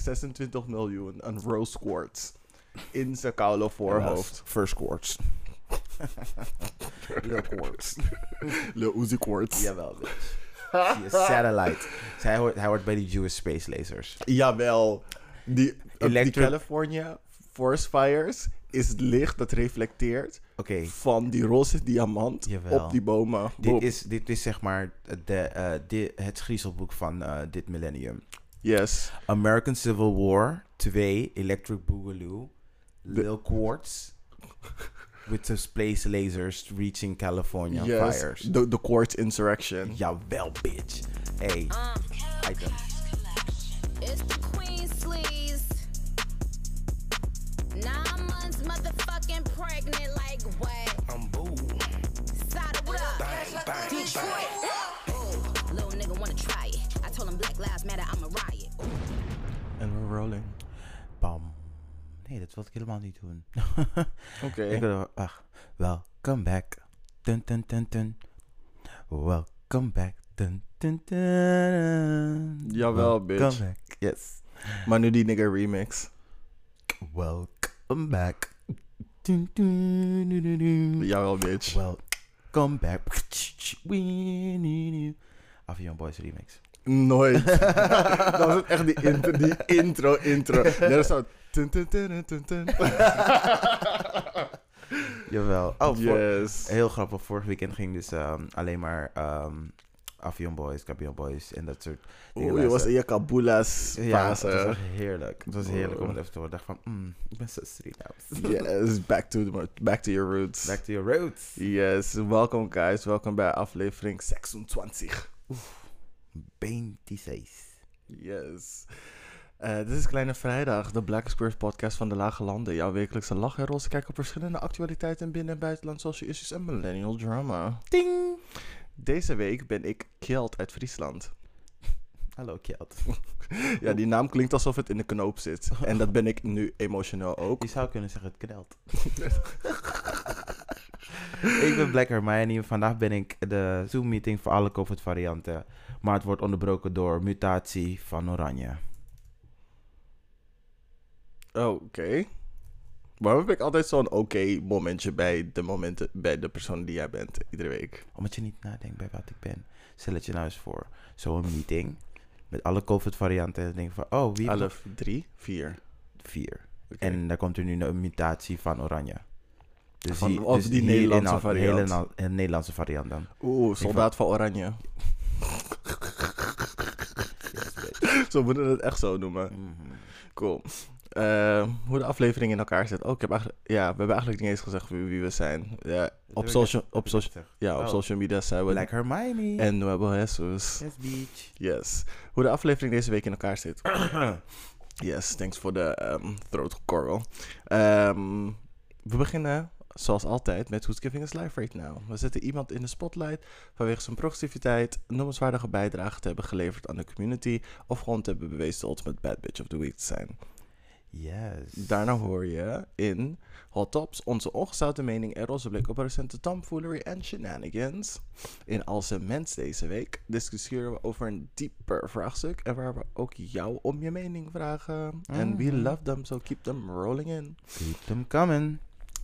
26 miljoen aan rose quartz in zijn koude voorhoofd. First quartz. Little quartz. Le Uzi quartz. Jawel, bitch. Zie je, satellite. Zij hoort, hij hoort bij die Jewish Space Lasers. Jawel. Die, die California forest fires is het licht dat reflecteert Oké, van die roze diamant Jawel. op die bomen. dit, Boom. is, dit is zeg maar de, eh, het griezelboek van eh, dit millennium. Yes. American Civil War 2, Electric Boogaloo, Lil Quartz, with the space lasers reaching California yes. fires. The, the quartz insurrection. Jawel, bitch. Hey, uh, item. It's the Queen Sleeves. Nine months motherfucking pregnant, like what? I'm boo. Sada, what up? Detroit. Ooh, little nigga wanna try it. I told him Black Lives Matter, I'm a riot. En we're rolling. Bam. Nee, dat wil ik helemaal niet doen. Oké. Ach, welcome back. Dun, dun, dun, dun. Welcome back. Dun, dun, dun. Jawel, Welcome bitch. back. Yes. Maar nu die nigga remix. Welcome back. Dun, dun, dun, dun, dun. Jawel, bitch. Welcome back. We need you. Avion Boys remix. Nooit. dat was echt die intro, die intro, intro. Zo. Tun, tun, tun. Jawel. Oh, voor- yes. heel grappig. Vorig weekend ging dus ehm, alleen maar um, Avion Boys, Cabion Boys en dat soort dingen. Oeh, je was in je Kabula's Ja, het was fase. heerlijk. Het was heerlijk om het even te horen. Ik dacht van, mm, ik ben zo Surinaams. Yes, back to, the, back to your roots. Back to your roots. Yes, welkom guys. Welkom bij aflevering 26. 26. Yes. Eh, dit is Kleine Vrijdag, de Black Squares podcast van de Lage Landen. Jouw wekelijkse lach en roze kijk op verschillende actualiteiten binnen- en buitenland, social issues en millennial drama. Ding! Deze week ben ik Kjeld uit Friesland. Hallo Kjeld. Ja, die naam klinkt alsof het in de knoop zit. En dat ben ik nu emotioneel ook. Je zou kunnen zeggen, het knelt. ik ben Black Hermione. Vandaag ben ik de Zoom-meeting voor alle COVID-varianten. Maar het wordt onderbroken door mutatie van Oranje. Oké. Waarom heb ik altijd zo'n oké momentje bij de momenten, bij de persoon die jij bent, iedere week? Omdat je niet nadenkt bij wat ik ben. Stel het je nou eens voor. Zo'n meeting met alle COVID-varianten. En dan denk van, oh, wie heeft Half drie, vier. vier? Oké. En daar komt er nu een mutatie van Oranje. Dus Van- die, of dus die in Nederlandse al- variant. Hele, een Nederlandse variant dan. Oeh, soldaat van Oranje. zo moeten we het echt zo noemen. Mhm. Cool. Eh, hoe de aflevering in elkaar zit. Oh, ik heb eigenlijk, ja, we hebben eigenlijk niet eens gezegd wie, wie we zijn. Ja, op, social, op, social, ja, op Oh. social media zijn we Black Hermione. en Nuevo Jesus. Yes, beach. Yes. Hoe de aflevering deze week in elkaar zit. Yes, thanks voor de ehm throat coral. Ehm, we beginnen, zoals altijd, met Who's Giving Us Life Right Now. We zetten iemand in de spotlight vanwege zijn productiviteit, noemenswaardige bijdrage te hebben geleverd aan de community of gewoon te hebben bewezen de ultimate bad bitch of the week te zijn. Yes. Daarna hoor je in Hot Tops onze ongezouten mening en roze blik op recente tomfoolery en shenanigans. In Als een Mens deze week discussiëren we over een dieper vraagstuk en waar we ook jou om je mening vragen. En we Mhm. love them, so keep them rolling in. Keep them coming.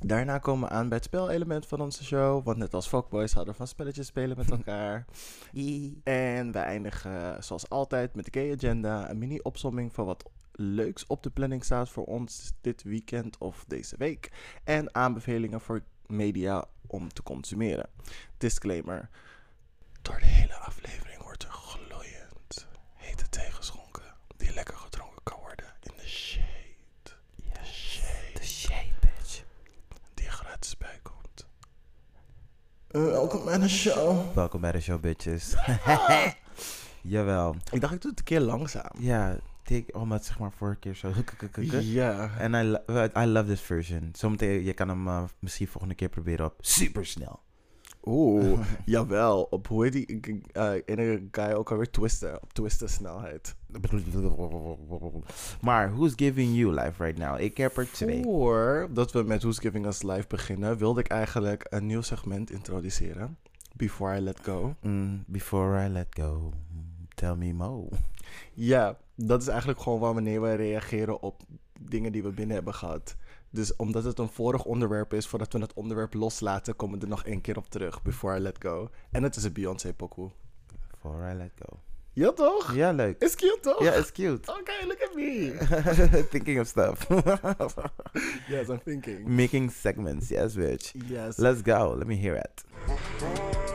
Daarna komen we aan bij het spelelement van onze show, want net als fuckboys houden we van spelletjes spelen met elkaar. En we eindigen zoals altijd met de gay agenda, een mini opsomming van wat leuks op de planning staat voor ons dit weekend of deze week. En aanbevelingen voor media om te consumeren. Disclaimer. Door de hele aflevering wordt er gloeiend hete thee geschonken die lekker gedronken kan worden in de shade. De shade The shade, bitch. die er gratis bij komt. Eh, welkom bij de show. Welkom bij de show, bitches. Jawel. Ik dacht, ik doe het een keer langzaam. Ja, take, omdat zeg maar vorige keer zo... Ja. En I, lo- I love this version. Zometeen, je kan hem uh, misschien volgende keer proberen op supersnel. Oeh, jawel. Op hoe heet die uh, ene guy ook alweer twisten? Op twisten snelheid. Maar who's giving you life right now? Ik heb er twee. Voordat we met Who's Giving Us Live beginnen, wilde ik eigenlijk een nieuw segment introduceren. Before I Let Go. Mm, before I let go. Tell me more. Ja, dat is eigenlijk gewoon wanneer we reageren op dingen die we binnen hebben gehad. Dus omdat het een vorig onderwerp is, voordat we het onderwerp loslaten, komen we er nog één keer op terug, Before I Let Go. En het is een Beyoncé pokoe. Before I let go. Ja toch? Ja, leuk. Is cute toch? Ja, it's cute. Oké, look at me. Thinking of stuff. yes, I'm thinking. Making segments, yes, bitch. Yes. Let's go. Let me hear it.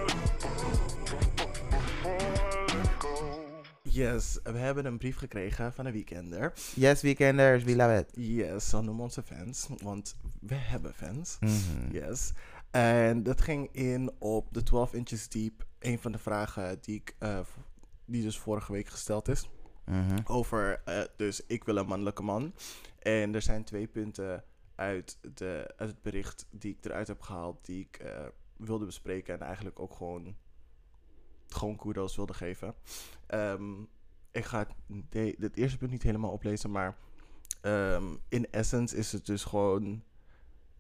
Yes, we hebben een brief gekregen van een weekender. Yes, weekenders, we love it. Yes, zo noemen onze fans, want we hebben fans. Mhm. Yes. En dat ging in op de 12 inches deep. Een van de vragen die ik, eh, die dus vorige week gesteld is. Mhm. Over, eh, dus ik wil een mannelijke man. En er zijn twee punten uit, de, uit het bericht die ik eruit heb gehaald. Die ik eh, wilde bespreken. En eigenlijk ook gewoon, gewoon kudos wilde geven. Ehm, ik ga het, het eerste punt niet helemaal oplezen. Maar ehm, in essence is het dus gewoon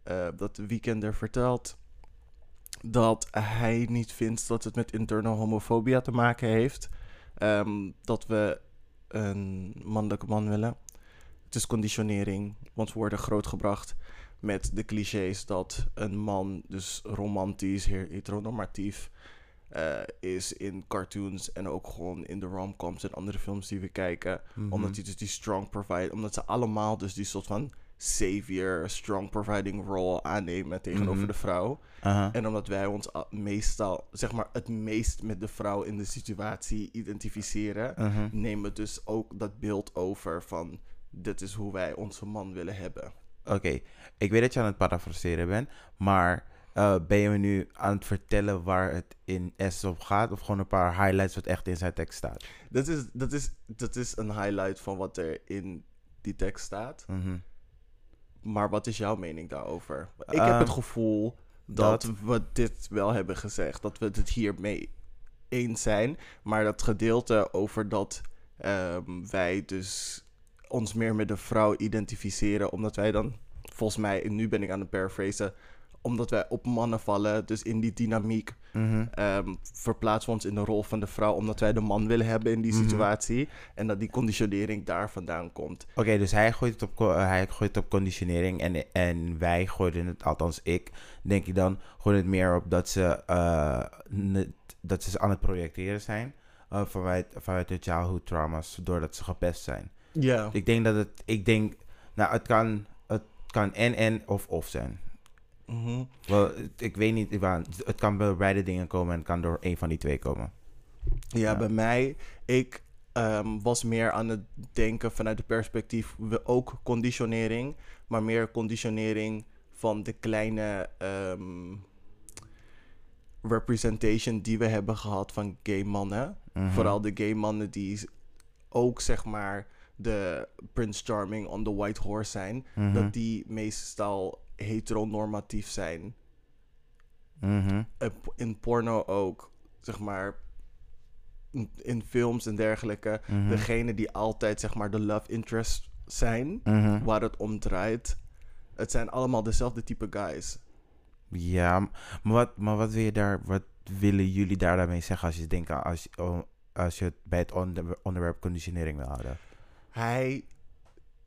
eh, dat de Weekender vertelt dat hij niet vindt dat het met internal homofobia te maken heeft. Ehm, dat we een mannelijke man willen. Het is conditionering, want we worden grootgebracht met de clichés dat een man dus romantisch, he- heteronormatief eh, is in cartoons en ook gewoon in de romcoms en andere films die we kijken Mhm. omdat hij dus die strong provide, omdat ze allemaal dus die soort van savior, strong providing role aannemen tegenover Mhm. de vrouw. En omdat wij ons meestal, zeg maar, het meest met de vrouw in de situatie identificeren, Mhm. nemen we dus ook dat beeld over van dit is hoe wij onze man willen hebben. Oké, ik weet dat je aan het parafraseren bent, maar eh, ben je me nu aan het vertellen waar het in essence op gaat? Of gewoon een paar highlights wat echt in zijn tekst staat? Dat is, dat is, dat is een highlight van wat er in die tekst staat. Mhm. Maar wat is jouw mening daarover? Ik Ehm, heb het gevoel dat, dat- we dit wel hebben gezegd. Dat we het hiermee eens zijn. Maar dat gedeelte over dat ehm, wij dus ons meer met de vrouw identificeren. Omdat wij dan, volgens mij, en nu ben ik aan het paraphrasen. Omdat wij op mannen vallen. Dus in die dynamiek ehm, verplaatsen we ons in de rol van de vrouw. Omdat wij de man willen hebben in die Mhm. situatie. En dat die conditionering daar vandaan komt. Oké, dus hij gooit het op, eh, hij gooit het op conditionering en, en wij gooiden het, althans ik, denk ik dan, gooien het meer op dat ze, eh, dat ze aan het projecteren zijn eh, vanuit, vanuit de childhood trauma's, doordat ze gepest zijn. Ja. Ik denk dat het, ik denk, nou het kan, het kan en en of of zijn. Mhm. Wel, ik weet niet, het kan bij beide dingen komen en het kan door één van die twee komen. Ja, Ja. bij mij, ik ehm, was meer aan het denken vanuit het perspectief, we ook conditionering, maar meer conditionering van de kleine ehm, representation die we hebben gehad van gay mannen. Mhm. Vooral de gay mannen die ook zeg maar de Prince Charming on the White Horse zijn, Mhm. dat die meestal heteronormatief zijn. Mhm. Eh, in porno ook, zeg maar, in- films en dergelijke, Mhm. degene die altijd, zeg maar, de love interest zijn, Mhm. waar het om draait. Het zijn allemaal dezelfde type guys. Ja, maar wat, maar wat wil je daar, wat willen jullie daar daarmee zeggen als je denkt als, je- als je het bij het onder- onderwerp conditionering wil houden? Hij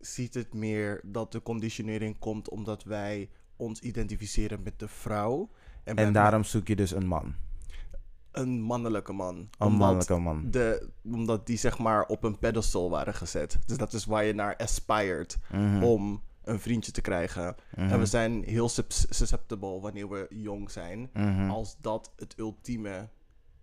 ziet het meer dat de conditionering komt omdat wij ons identificeren met de vrouw. En, daarom zoek je dus een man. een mannelijke man. Een Omdat mannelijke man. De, omdat die zeg maar op een pedestal waren gezet. Dus dat is waar je naar aspired Mhm. om een vriendje te krijgen. Mhm. En we zijn heel sus- susceptible wanneer we jong zijn. Mhm. Als dat het ultieme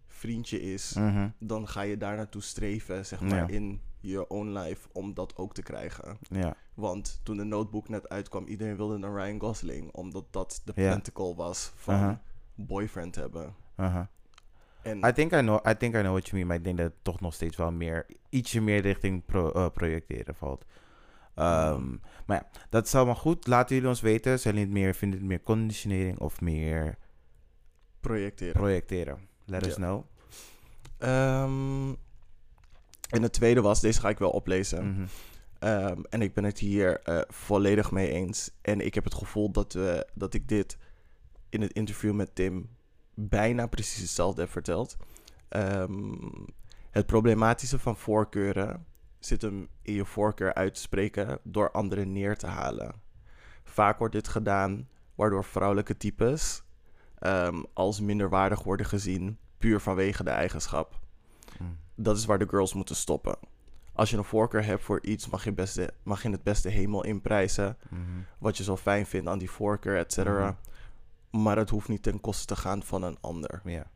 vriendje is, dan ga je daar naartoe streven, zeg maar, Ja. in je own life, om dat ook te krijgen. Ja. Want toen de notebook net uitkwam, iedereen wilde een Ryan Gosling, omdat dat de Ja. pentacle was van Aha. boyfriend hebben. Uh-huh. En I think I know, I think I know what you mean, maar ik denk dat het toch nog steeds wel meer, ietsje meer richting pro- eh, projecteren valt. Ehm, Maar ja, dat is allemaal goed. Laten jullie ons weten. Zijn jullie het meer, vinden het meer conditionering of meer projecteren. projecteren? Let us know. Ehm, en de tweede was, deze ga ik wel oplezen. Mhm. Ehm, en ik ben het hier eh, volledig mee eens. En ik heb het gevoel dat, we, dat ik dit in het interview met Tim bijna precies hetzelfde heb verteld. Ehm, Het problematische van voorkeuren zit hem in je voorkeur uit te spreken door anderen neer te halen. Vaak wordt dit gedaan waardoor vrouwelijke types ehm, als minderwaardig worden gezien, puur vanwege de eigenschap. Mm. Dat is waar de girls moeten stoppen. Als je een voorkeur hebt voor iets, mag je, beste, mag je het beste hemel inprijzen. Mhm. Wat je zo fijn vindt aan die voorkeur, et cetera. Maar het hoeft niet ten koste te gaan van een ander. Ja.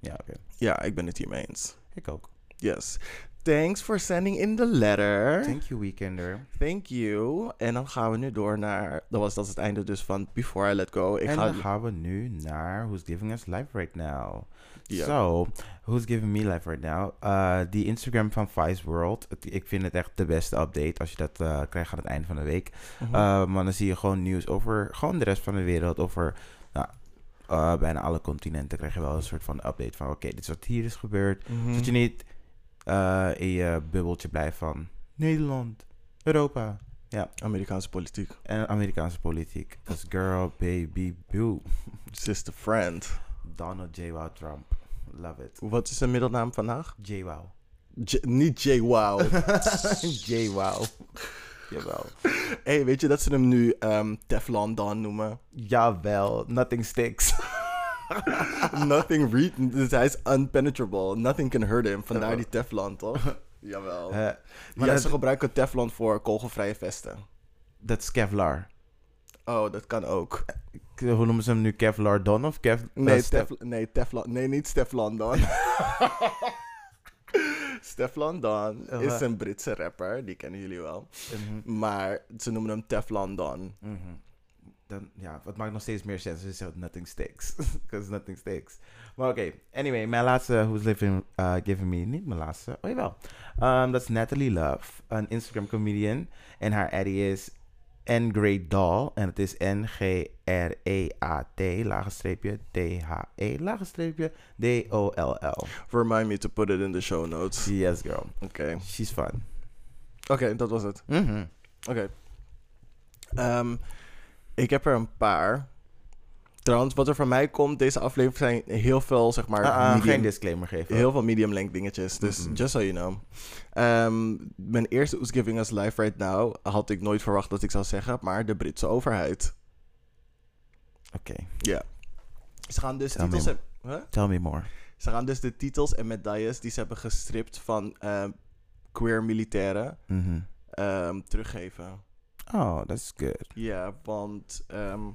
Ja, oké. Ja, ik ben het hiermee eens. Ik ook. Yes. Thanks for sending in the letter. Thank you, Weekender. Thank you. En dan gaan we nu door naar... Dat was dat is het einde dus van Before I Let Go. Ik en ga... dan gaan we nu naar Who's Giving Us Life Right Now. Ja. So, Who's Giving Me Life Right Now? Uh, die Instagram van Vice World. Het- ik vind het echt de beste update als je dat eh, krijgt aan het einde van de week. Uh, maar dan zie je gewoon nieuws over gewoon de rest van de wereld. Over nou, bijna alle continenten krijg je wel een soort van update van... Oké, dit is wat hier is gebeurd. Zodat je niet uh, in je bubbeltje blijft van Nederland, Europa. Ja, Amerikaanse politiek. en Amerikaanse politiek. Als girl, baby, boo. Sister friend. Donald J. Wow Trump. Love it. Wat is zijn middelnaam vandaag? J. Wow. J- niet J. Wow. J. Wow. Jawel. hey, weet je dat ze hem nu ehm, Teflon Don noemen? Jawel. Nothing sticks. Nothing re... Dus hij is unpenetrable. Nothing can hurt him. Vandaar die Teflon, toch? Jawel. Eh, maar ja, ze gebruiken Teflon voor kogelvrije vesten. dat is Kevlar. Oh, dat kan ook. Hoe noemen ze hem nu? Kevlar Don of Kev... Nee, eh, Tef- nee, Teflon. Nee, niet Steflon Don. Steflon Don Uh, is een Britse rapper. Die kennen jullie wel. Mhm. Maar ze noemen hem Teflon Don. Mhm. Dan, ja, het maakt nog steeds meer sens je zegt nothing sticks. Because nothing sticks. Maar oké, anyway, mijn laatste Who's Living, uh, Giving Me, niet mijn laatste, oh jawel. Um, dat is Natalie Love, een Instagram comedian. En haar Addy is N-Grade Doll. En het is N-G-R-E-A-T, lage streepje, T-H-E, lage streepje, D-O-L-L. Remind me to put it in the show notes. Yes, girl. Oké. She's fun. Oké, dat was het. Mhm. Oké. Ehm, ik heb er een paar. Trouwens, wat er van mij komt, deze aflevering zijn heel veel, zeg maar, Ah, ah, medium, geen disclaimer geven. heel veel medium length dingetjes. Dus just so you know. Ehm, mijn eerste Who's Giving Us Life Right Now had ik nooit verwacht dat ik zou zeggen, maar de Britse overheid. Oké, Ja. Ze gaan dus Tell me titels... en- Huh? tell me more. Ze gaan dus de titels en medailles die ze hebben gestript van ehm, queer militairen Mhm. ehm, teruggeven. Oh, that's good. Ja, want ehm,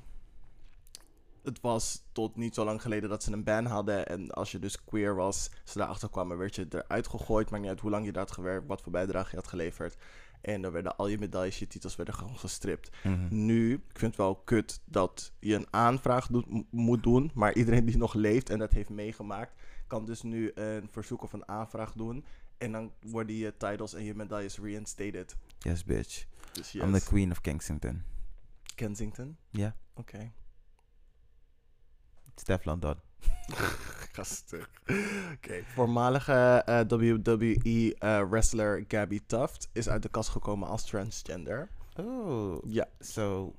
het was tot niet zo lang geleden dat ze een ban hadden. En als je dus queer was, ze daarachter kwamen, werd je eruit gegooid. Maakt niet uit hoe lang je daar had gewerkt, wat voor bijdrage je had geleverd. En dan werden al je medailles, je titels werden gewoon gestript. Mhm. Nu, ik vind het wel kut dat je een aanvraag doet, moet doen. Maar iedereen die nog leeft en dat heeft meegemaakt, kan dus nu een verzoek of een aanvraag doen. En dan worden je titles en je medailles reinstated. Yes, bitch. Dus I'm the yes. queen of Kensington. Kensington? Ja, Oké. Stefan Don. Gasten. Oké. Voormalige eh, WWE-wrestler Gabby Tuft is uit de kast gekomen als transgender. Oh, Ja. so...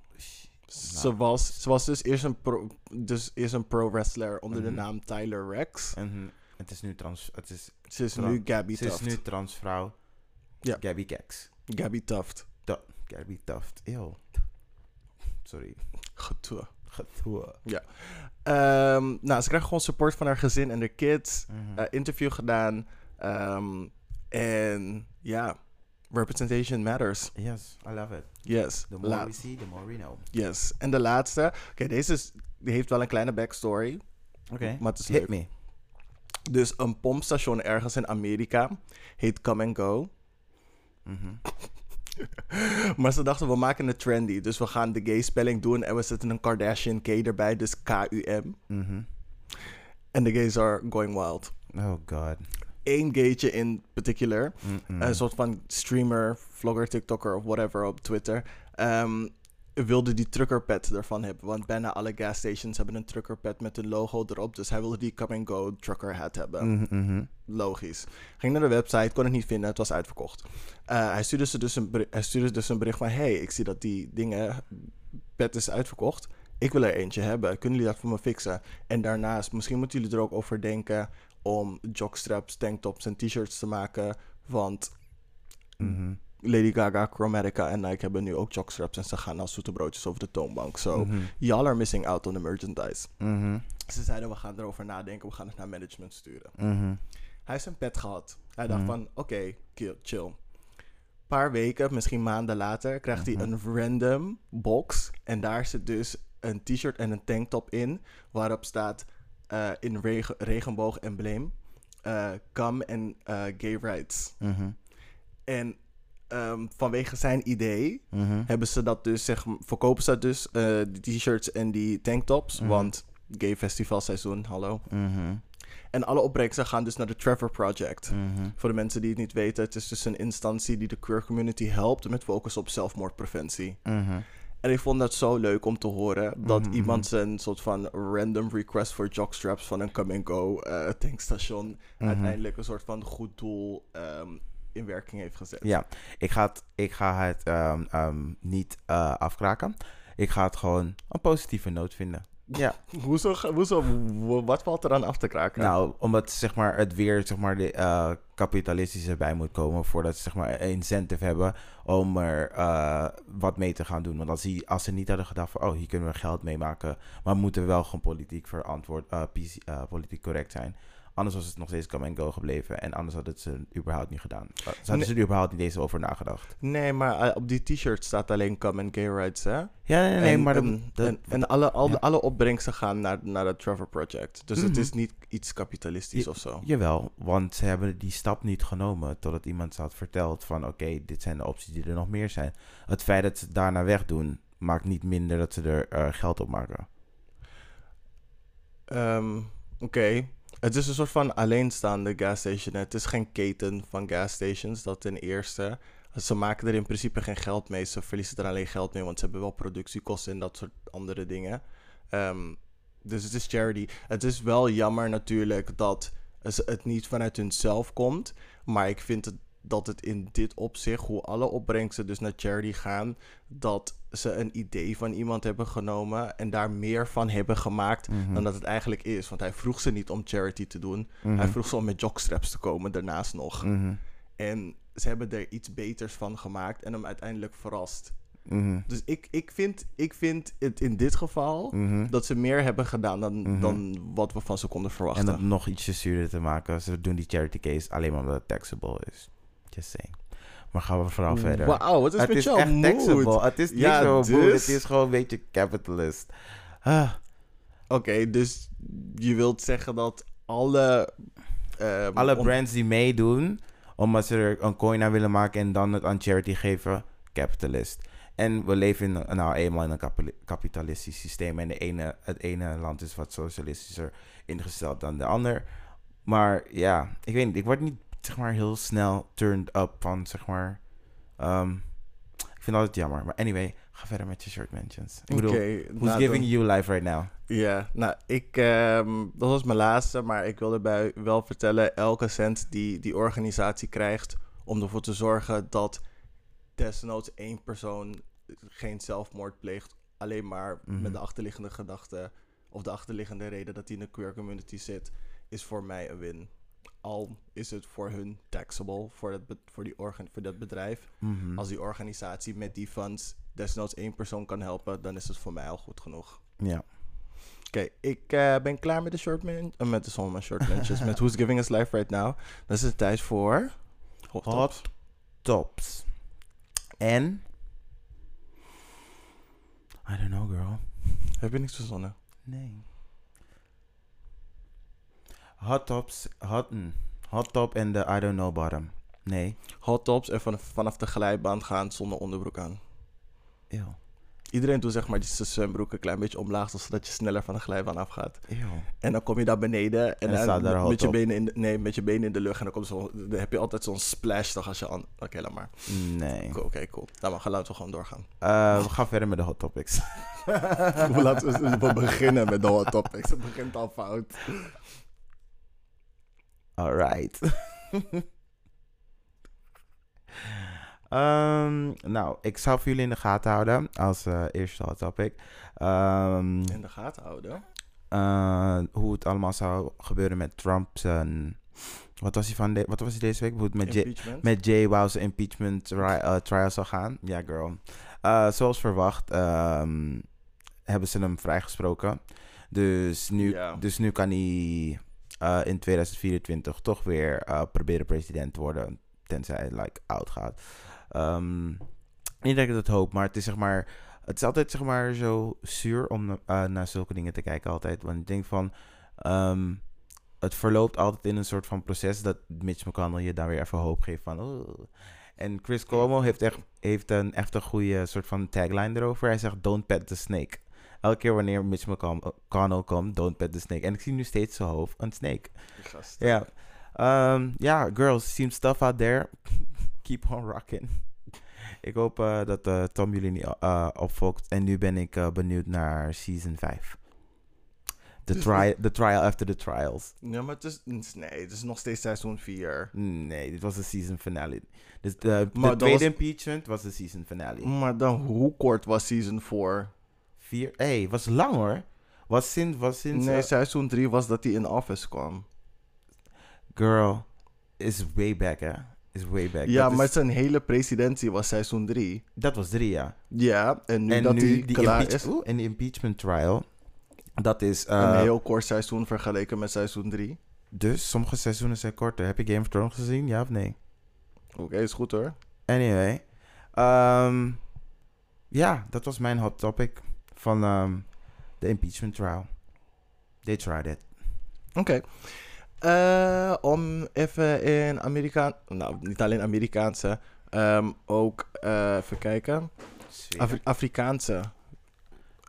Ze, was, ze was dus eerst een pro, dus eerst een pro-wrestler onder Mhm. de naam Tyler Rex. En het is nu trans... Het is, Ze is nu Gabby ze is Tuft. nu transvrouw. Ja. Gabby Keks. Gabby Tuft. Gabby Tuft. Ew. Sorry. Getoe. Getoe. Ehm, nou, ze krijgt gewoon support van haar gezin en de kids. Mhm. Eh, interview gedaan. Ehm, en ja, representation matters. yes, I love it. Yes. The more La- we see, the more we know. yes. En de laatste. Oké, deze is, die heeft wel een kleine backstory. Oké, Maar het is hit leuk. me. Dus een pompstation ergens in Amerika heet Come and Go. Mhm. Maar ze dachten, we maken het trendy. Dus we gaan de gay spelling doen en we zetten een Kardashian K erbij. Dus K-U-M. Mhm. En de gays are going wild. Oh god. Eén gaytje in particular. Een soort van streamer, vlogger, TikToker of whatever op Twitter. ehm, wilde die truckerpad ervan hebben. Want bijna alle gasstations hebben een truckerpad met een logo erop. Dus hij wilde die come and go trucker hat hebben. Mhm, mhm. Logisch. Ging naar de website, kon het niet vinden, het was uitverkocht. Eh, hij, stuurde ze dus een beri- hij stuurde dus een bericht van... Hey, ik zie dat die dingen... Pet is uitverkocht. Ik wil er eentje hebben. Kunnen jullie dat voor me fixen? En daarnaast, misschien moeten jullie er ook over denken... om jockstraps, tanktops en t-shirts te maken. Want Mhm. Lady Gaga, Chromatica en Nike hebben nu ook jockstraps. En ze gaan als zoete broodjes over de toonbank. So, Mhm. y'all are missing out on the merchandise. Mhm. Ze zeiden, we gaan erover nadenken. We gaan het naar management sturen. Mhm. Hij heeft zijn pet gehad. Hij dacht van, oké, kill- chill. paar weken, misschien maanden later, krijgt hij een random box. En daar zit dus een t-shirt en een tanktop in. Waarop staat eh, in regen, regenboog-embleem... eh, come en eh, gay rights. En ehm, vanwege zijn idee Mhm. hebben ze dat dus, zeg, verkopen ze dat dus, eh, die t-shirts en die tanktops. Mhm. Want gay festivalseizoen, hallo. Mhm. En alle opbrengsten gaan dus naar de Trevor Project. Voor de mensen die het niet weten, het is dus een instantie die de queer community helpt met focus op zelfmoordpreventie. En ik vond dat zo leuk om te horen dat iemand zijn soort van random request voor jockstraps van een come-and-go eh, tankstation uiteindelijk een soort van goed doel ehm, in werking heeft gezet. Ja, ik ga het, ik ga het ehm, ehm, niet eh, afkraken. Ik ga het gewoon een positieve noot vinden. Ja, Hoezo, hoezo, wat valt er aan af te kraken? nou, omdat zeg maar, het weer zeg maar, de eh, kapitalistische bij moet komen voordat ze zeg maar, een incentive hebben om er eh, wat mee te gaan doen. Want als, die, als ze niet hadden gedacht van, oh, hier kunnen we geld mee maken, maar we moeten wel gewoon politiek verantwoord, politiek correct zijn. Anders was het nog steeds come and go gebleven en anders hadden ze het überhaupt niet gedaan. Ze hadden ze er überhaupt niet eens over nagedacht. Nee, maar eh, op die t-shirt staat alleen come and gay rights, hè? Ja, nee, nee, en, maar... en, dat- en, en alle, al, ja. alle opbrengsten gaan naar, naar het Trevor Project. Dus het Mhm. is niet iets kapitalistisch Je- of zo. Jawel, want ze hebben die stap niet genomen totdat iemand ze had verteld van oké, dit zijn de opties die er nog meer zijn. Het feit dat ze het daarna wegdoen, maakt niet minder dat ze er eh, geld op maken. Ehm, Oké. Het is een soort van alleenstaande gasstation. Het is geen keten van gasstations, dat ten eerste. Ze maken er in principe geen geld mee. Ze verliezen er alleen geld mee, want ze hebben wel productiekosten en dat soort andere dingen. Ehm, dus het is charity. Het is wel jammer natuurlijk dat het niet vanuit hunzelf komt. Maar ik vind het, dat het in dit opzicht, hoe alle opbrengsten dus naar charity gaan, dat ze een idee van iemand hebben genomen en daar meer van hebben gemaakt Mhm. dan dat het eigenlijk is. Want hij vroeg ze niet om charity te doen. Mhm. Hij vroeg ze om met jockstraps te komen daarnaast nog. Mhm. En ze hebben er iets beters van gemaakt en hem uiteindelijk verrast. Dus ik, ik, vind, ik vind het in dit geval dat ze meer hebben gedaan dan, dan wat we van ze konden En verwachten. om nog ietsje zuurder te maken, ze doen die charity case alleen maar omdat het taxable is. Maar gaan we vooral verder. Wauw, wat is het met is jouw echt mood? taxable. Het is niet Ja, zo dus- het is gewoon een beetje capitalist. Ah. Oké, dus je wilt zeggen dat alle... ehm, Alle brands die meedoen, omdat ze er een coin aan willen maken en dan het aan charity geven, capitalist. En we leven in, nou eenmaal in een kapitali- kapitalistisch systeem. En de ene, het ene land is wat socialistischer ingesteld dan de ander. Maar ja, ik weet niet. Ik word niet zeg maar heel snel turned up van zeg maar. ehm, ik vind dat jammer. Maar anyway, ga verder met je shirt mentions. Ik bedoel, who's nou, giving dan- you life right now? Ja, nou, ik, ehm, dat was mijn laatste, maar ik wil erbij wel vertellen, elke cent die die organisatie krijgt om ervoor te zorgen dat desnoods één persoon geen zelfmoord pleegt, alleen maar Mhm. met de achterliggende gedachte of de achterliggende reden dat hij in de queer community zit, is voor mij een win. Al is het voor hun taxable, voor, dat, voor, die organ, voor dat bedrijf. Mhm. Als die organisatie met die funds desnoods één persoon kan helpen, dan is het voor mij al goed genoeg. Ja. Oké, ik eh, ben klaar met de short man, eh, met de mijn short mentions, met Who's Giving Us Life Right Now. Dan is het tijd voor hot, Hot tops. tops. En. I don't know, girl. Heb je niks verzonnen? Nee. Hot tops. Hot, mm, hot top en de I don't know bottom. Nee. Hot tops en van, vanaf de glijbaan gaan zonder onderbroek aan. Eeuw. Iedereen doet zeg maar die zwembroek een klein beetje omlaag, zodat je sneller van de glijbaan afgaat. Eeuw. En dan kom je daar beneden en, En dan hot met, je benen in de, nee, met je benen in de lucht. En dan, komt zo, dan heb je altijd zo'n splash toch als je aan... Oké, laat maar. Nee. Oké, cool. Nou, maar laten we gewoon doorgaan. Eh, we gaan verder met de hot topics. laten we, we beginnen met de hot topics. Het begint al fout. Alright. Ehm, nou, ik zal voor jullie in de gaten houden als eh, eerste hot topic. Ehm, In de gaten houden. eh, hoe het allemaal zou gebeuren met Trump. zijn- wat was hij van de, wat was hij deze week? Hoe het met Jay, Impeachment. met Jay impeachment tri eh, trial zou gaan. Ja, girl. Eh, zoals verwacht ehm, hebben ze hem vrijgesproken. Dus nu, dus nu kan hij eh, in 2024 toch weer eh, proberen president te worden. Tenzij hij like, oud gaat. Ehm, niet dat ik dat hoop, maar het is zeg maar... Het is altijd zeg maar zo zuur om eh, naar zulke dingen te kijken altijd. Want ik denk van... ehm, het verloopt altijd in een soort van proces dat Mitch McConnell je daar weer even hoop geeft van... En Chris Cuomo heeft, echt, heeft een echt een goede soort van tagline erover. Hij zegt, don't pet the snake. Elke keer wanneer Mitch McConnell komt, don't pet the snake. En ik zie nu steeds zijn hoofd, een snake. Ja. Ehm, Ja, girls, seen stuff out there. Keep on rocking. Ik hoop eh, dat eh, Tom jullie niet uh, opfokt. En nu ben ik benieuwd naar season 5. The, Dus- tri the trial after the trials. Ja, maar het is, nee, het is nog steeds seizoen 4. Nee, dit was de season finale. Dus de, tweede was- impeachment was de season finale. Maar dan, hoe kort was season 4? Vier, hey, was lang hoor. Was sinds, was sinds Nee, eh, seizoen 3 was dat hij in office kwam. girl, is way back hè. Is way back. Ja, dat, maar is- zijn hele presidentie was seizoen 3. dat was drie ja. Ja, en nu en dat hij klaar impeach- is, Oeh, en die impeachment trial. Dat is. eh, een heel kort seizoen vergeleken met seizoen 3. Dus sommige seizoenen zijn korter. Heb je Game of Thrones gezien? Ja of nee? Oké, is goed hoor. Anyway. ehm, ja, dat was mijn hot topic van ehm, de impeachment trial. They tried it. Oké. Eh, om even in Amerikaan... Nou, niet alleen Amerikaanse. ehm, ook eh, even kijken. Afri- Afrikaanse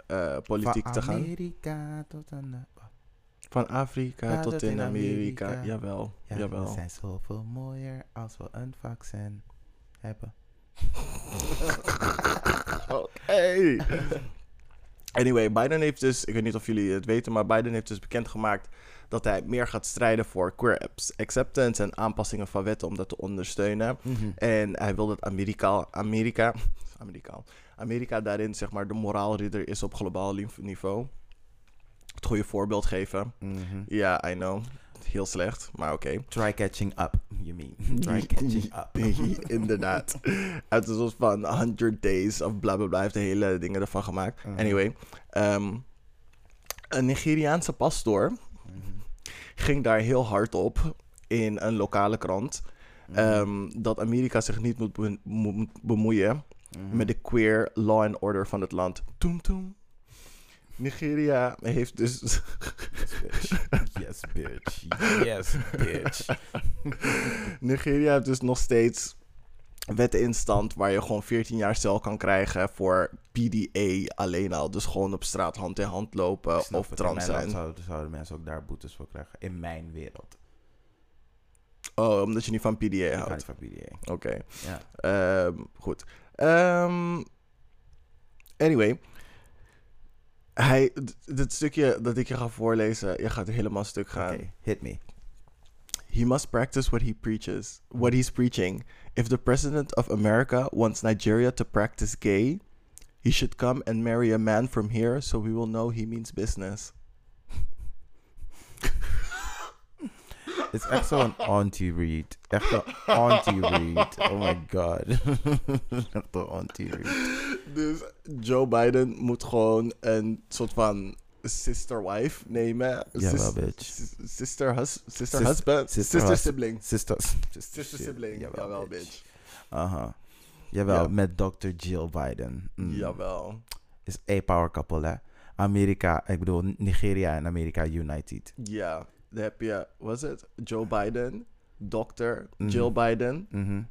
eh, politiek Van te gaan. Amerika tot aan. Van Afrika Ja, tot in Amerika. Amerika. Jawel, Ja, we jawel. zijn zoveel mooier als we een vaccin hebben. Oké. Anyway, Biden heeft dus, ik weet niet of jullie het weten, maar Biden heeft dus bekendgemaakt dat hij meer gaat strijden voor queer acceptance en aanpassingen van wetten om dat te ondersteunen. Mhm. En hij wil dat Amerika, Amerika, Amerika, Amerika daarin zeg maar de moraalridder is op globaal niveau. Het goede voorbeeld geven. Mhm. Ja, I know. Heel slecht, maar oké. Try catching up, you mean. Try catching up. Inderdaad. Uit een soort van 100 days of bla bla bla. Heeft de hele dingen ervan gemaakt. Mhm. Anyway. ehm, een Nigeriaanse pastoor Mhm. ging daar heel hard op in een lokale krant. Mhm. ehm, dat Amerika zich niet moet be- moet bemoeien met de queer law and order van het land. Toem toem. Nigeria heeft dus... Yes, bitch. Yes, bitch. Yes, bitch. Nigeria heeft dus nog steeds wetten in stand waar je gewoon 14 jaar cel kan krijgen voor PDA alleen al. Dus gewoon op straat hand in hand lopen of trans zijn. Zouden, zouden mensen ook daar boetes voor krijgen. In mijn wereld. Oh, omdat je niet van PDA Ik hou houdt. niet van PDA. Oké. Ja. Ehm, goed. Ehm, anyway. Hij, dit stukje dat ik je ga voorlezen, je gaat helemaal stuk gaan. Oké, hit me. He must practice what he preaches, what he's preaching. If the president of America wants Nigeria to practice gay, he should come and marry a man from here so we will know he means business. Het is echt zo'n auntie-read. Echt een auntie-read. Oh my god. echt een auntie-read. Dus Joe Biden moet gewoon een soort van sister wife nemen. Jawel, Sis- bitch. sis- Sister, hus sister Sis- husband? sister Sister, sibling. Sister, Sister sibling. Jawel, bitch. Aha. Jawel, Ja. met Dr. Jill Biden. Mm. Jawel. Is A-power couple, hè. Amerika, ik bedoel Nigeria en Amerika united. Ja, dan heb je, was het? Joe Biden, Dr. Mhm. Jill Biden, Mhm.